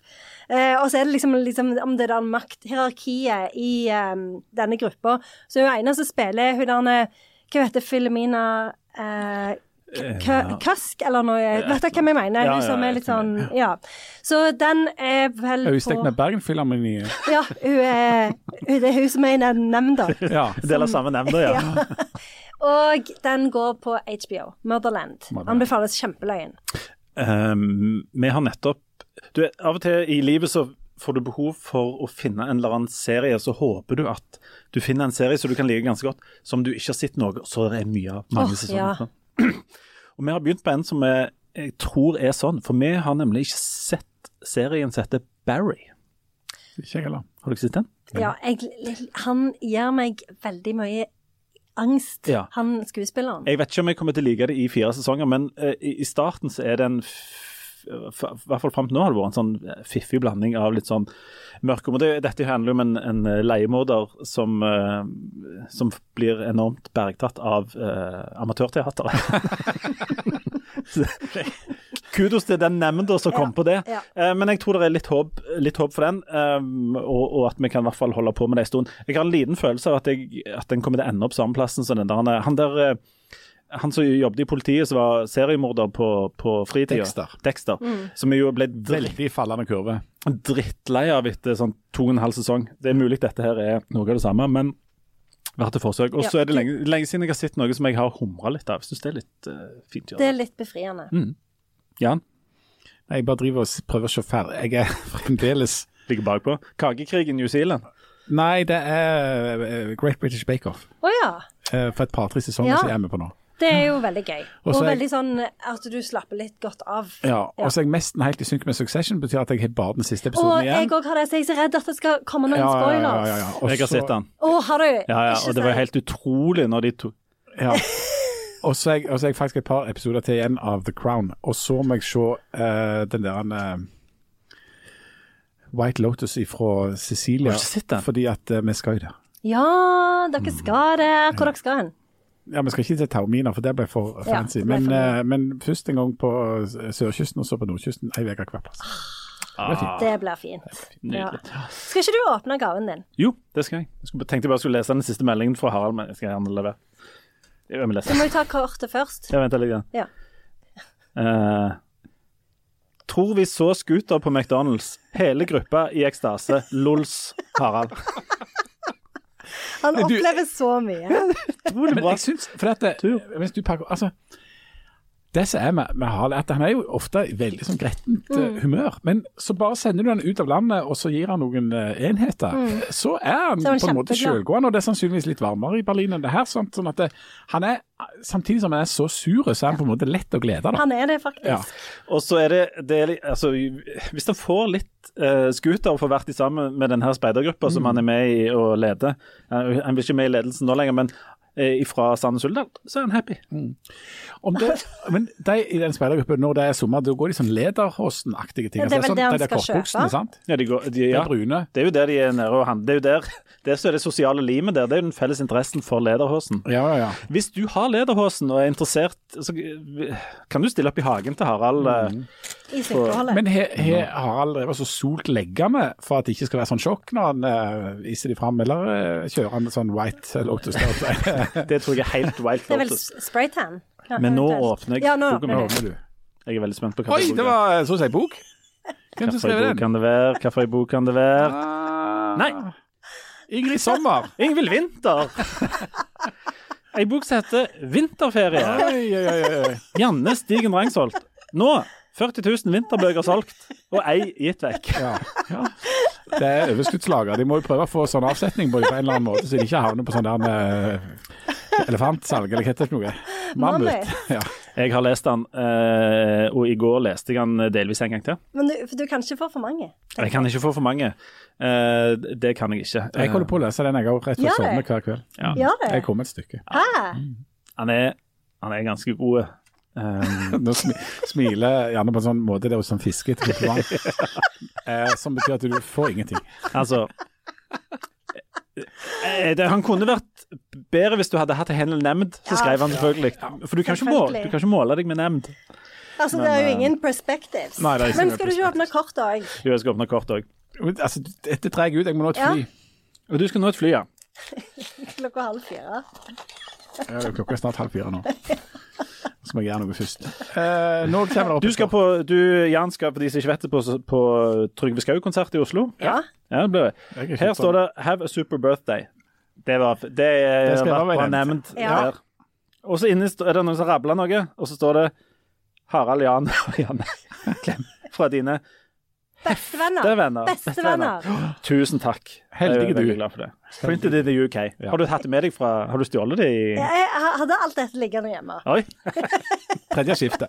Eh, og så er det liksom, liksom om det der makthierarkiet i eh, denne gruppa. Så hun ene som spiller hun der Hva heter Filomena eh, Kask, eller noe. Vet dere hvem jeg mener? Ja, ja, som er litt sånn Ja. Så den er vel på Øystein på med Bergenfilharmoniet. Ja, hun er, det er hun som er i den nemnda. Ja. Del av samme nemnda, ja. Og den går på HBO. Motherland. Motherland. Anbefales kjempeløyen. Um, vi har nettopp du, Av og til i livet så får du behov for å finne en eller annen serie, så håper du at du finner en serie som du kan like ganske godt, som du ikke har sett noe, så det er mye av mange oh, sesonger. Ja. Og vi har begynt på en som jeg, jeg tror er sånn, for vi har nemlig ikke sett serien som heter Barry. Ikke jeg heller. Har du ikke sett den? Ja, jeg, han gir meg veldig mye angst, Ja. han skuespilleren. Jeg vet ikke om jeg kommer til å like det i fire sesonger, men uh, i, i starten så er det en hvert fall fram til nå har det vært en sånn eh, fiffig blanding av litt sånn mørk humor. Det- Dette handler jo om en, en eh, leiemorder som, uh, som blir enormt bergtatt av uh, amatørteateret. Kudos til den nemnda som kom Ja, på det. ja. Uh, men jeg tror det er litt håp, litt håp for den, um, og, og at vi kan i hvert fall holde på med det en stund. Jeg har en liten følelse av at, jeg, at den kommer til å ende opp samme plassen som den der. Han, er- der han som jobbet i politiet, som var seriemorder på, på fritida. Dexter. Dexter. Mm. Som jo ble dritt, Veldig fallende kurve. drittlei av etter sånn to og en halv sesong. Det er mulig dette her er noe av det samme, men verdt et forsøk. Og så Ja. er det lenge, lenge siden jeg har sett noe som jeg har humra litt av. Jeg syns det er litt uh, fint. Det er litt befriende. Jan, Nei, Jeg bare driver og prøver å se ferdig. Jeg er fremdeles ligger bakpå. Kakekrig i New Zealand. Nei, det er eh, Great British Bake Off. Å ja. Eh, For et par-tre sesonger Ja. så er vi med på nå. Det er jo veldig gøy. Og Og, veldig sånn at du slapper litt godt av. Ja, Og så er jeg nesten helt i synk med Succession, betyr at jeg har bare den siste Og episoden jeg igjen. òg har det, så jeg er så redd at det skal komme noen Ja, ja, ja, ja, ja. Og Jeg har sett den. Å, har du? Ja, ja, og det var helt utrolig når de to Ja. Og så er jeg, og jeg faktisk et par episoder til igjen av The Crown. Og så må jeg se uh, den der uh, White Lotus fra Cecilia. Fordi at uh, vi skal jo der. Ja, dere skal det. Hvor dere skal hen? Ja, Vi skal ikke til Taormina, for det ble for fancy. Ja, ble men, for eh, men først en gang på eh, sørkysten, og så på nordkysten. Ei uke hver plass. Ah, Det blir fint. Ja. Nydelig. Skal ikke du åpne gaven din? Jo, det skal jeg. Jeg skulle, tenkte jeg bare skulle lese den siste meldingen fra Harald, men jeg skal gjerne levere. Jeg lese. Du må jo ta kortet først. Jeg venter litt. Grann. Ja. Uh, tror vi så scooter på McDonald's. Hele gruppa i ekstase. Lols Harald. Han Du- opplever så mye. Utrolig Men jeg syns For at det, hvis du pakker Altså, det som er med, med Harald, er at han er jo ofte i veldig sånn grettent Mm. eh, humør. Men så bare sender du han ut av landet, og så gir han noen eh, enheter. Så er han Mm. Så er han på en måte sjølgående, og det er sannsynligvis litt varmere i Berlin enn det her. Sånn, Sånn at det, han er, Samtidig som han er så sur, så er han på en måte lett å glede. Da. Han er det faktisk. Ja. Og så er det, det er, altså, Hvis han får litt uh, scooter for å vært sammen med denne speidergruppa som han er med i og leder Han blir ikke med i ledelsen nå lenger, men fra Sandnes Uldal, så er han happy. Om det, men de i den speidergruppen, når det er sommer, da går de sånn Lederhosen-aktige ting. Ja, det er vel sånn, det han skal kjøpe. sant? Ja, de går, de, ja. er brune. Det er jo der de er nede og handler. Det er jo der det er det sosiale limet der. Det er jo den felles interessen for lederhosen. Ja, ja, ja. Hvis du har lederhosen og er interessert, så kan du stille opp i hagen til Harald. eh, i slinkeholdet. Men he- he- har Harald drevet og solt leggene for at det ikke skal være sånn sjokk når han uh, viser de fram, eller eh, kjører han sånn White Lotus? Det tror jeg er helt white lotus. Det er vel spraytan. Ja, Men nå åpner jeg Ja, nå boken åpner du. Jeg er veldig spent på hva Oi, det var så å si bok. Hvem som skrev den? kan det være? Hvilken bok kan det være? Ah, Nei. Ingrid Sommer. Ingvild Winther! Ei bok som heter 'Vinterferie'. Oi, oi, oi. Janne Stigen Rangsholt. Nå 40 000 vinterbøker solgt, og ei gitt vekk. Ja, ja. Det er overskuddslager. De må jo prøve å få sånn avsetning på det på en eller annen måte, så de ikke havner på sånn der med elefantsalg, eller hva heter det for noe? Mammut. Ja. Jeg har lest den, eh, og i går leste jeg den delvis en gang til. Men du, du kan ikke få for mange. Jeg kan ikke få for mange. Eh, det kan jeg ikke. Jeg holder på å lese den jeg òg, rett før jeg sovner hver kveld. Ja. Gjør det? Jeg kom et stykke. Hæ? Han, er, han er ganske god. Eh, Nå smi, smiler gjerne på en sånn måte det er jo sånn fiskete kompliment. uh, som betyr at du får ingenting. altså eh, det, Han kunne vært bedre hvis du hadde hatt en Nemnd, så skrev han selvfølgelig. For du kan, ikke måle, du kan ikke måle deg med nemnd. Altså, det er jo ingen perspectives. Nei, er Men skal du ikke åpne kort òg? Jo, jeg skal åpne kort òg. Altså, dette drar jeg ut. Jeg må nå et Ja. fly. Og du skal nå et fly, ja. Klokka halv fire. Ja, Klokka er snart halv fire nå. Så må jeg gjøre noe først. Eh, nå kommer det opp Du skal på, du, Jan skal, for de som ikke vet det, på, på Trygve Skau-konsert i Oslo. Ja. Ja, det ble det. Er Her står det 'Have a super birthday'. Det var Det Det var nevnt. Ja. der. Og så inne er det noen som rabler noe, og så står det 'Harald Jan Janne Klem fra dine Bestevenner. bestevenner. Bestevenner. Tusen takk. Heldige jeg er du. glad for det. Printed in the UK. Ja. Har du tatt det med deg fra Har du stjålet det i Jeg hadde alt dette liggende hjemme. Oi. Tredje skifte.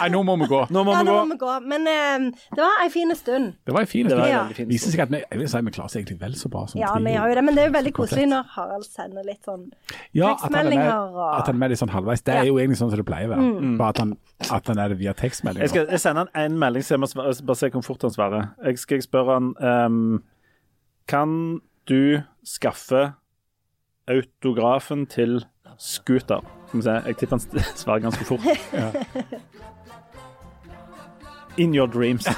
Nei, nå må vi gå. Nå må Ja, vi nå gå. må vi gå. Men eh, det var ei fin stund. Det var en fin stund. Ja. veldig. Viser seg at vi, jeg vil si vi klarer oss egentlig vel så bra som Ja, trio. vi har jo det. Men det er jo veldig koselig når Harald sender litt sånn Ja, at han er med, tekstmeldinger og- at han er med litt sånn halvveis. Det er jo egentlig sånn som det pleier å være. Bare at han, at han er det via tekstmeldinger. Jeg skal jeg sender han en melding, så jeg må bare se hvor fort han svarer. Jeg skal spørre han um, Kan du skaffe autografen til Scooter? Skal vi se, jeg tipper han svarer ganske fort. In your dreams.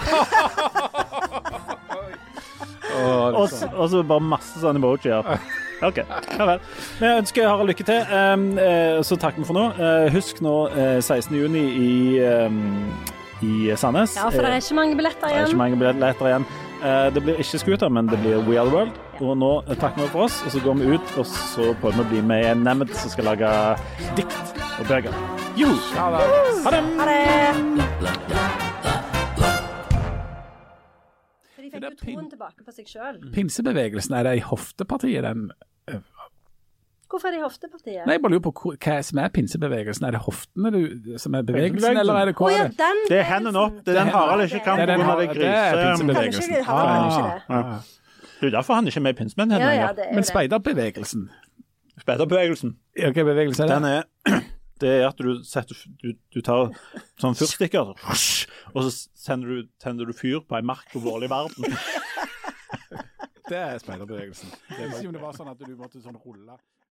Og så- og så bare masse sånne emojier. OK. Ja vel. Vi ønsker Harald lykke til. Um, eh, så takker vi for nå. Eh, husk nå eh, 16. juni i, um, i Sandnes. Ja, for det er ikke mange billetter Det er ikke igjen. mange billetter igjen. Eh, det blir ikke scooter, men det blir We Are The World. Og nå eh, takker vi for oss, og så går vi ut, og så prøver vi å bli med i en Nemnd som skal lage dikt og bøker. Jo! Ha det! Ha det! Det jo er troen tilbake på seg sjøl. Pinsebevegelsen, er det i hoftepartiet den Hvorfor er det i hoftepartiet? Nei, jeg bare lurer på hva som er pinsebevegelsen. Er det hoftene du, som er bevegelsen, eller er det hva hva ja, er det? den Det er hendene opp. Det er den Harald ikke kan Det pga. det det er pinsebevegelsen. Ah, ah. Det er derfor han ikke er med i Pinsemenn. Ja, Men speiderbevegelsen, Speiderbevegelsen. ja, hva bevegelse er det? Den er det er at du, setter, du, du tar sånn fyrstikker, og så sender du, tenner du fyr på en mark på vårlig verden. Det er speiderbevegelsen. Det er ikke om det var sånn at du måtte sånn rulle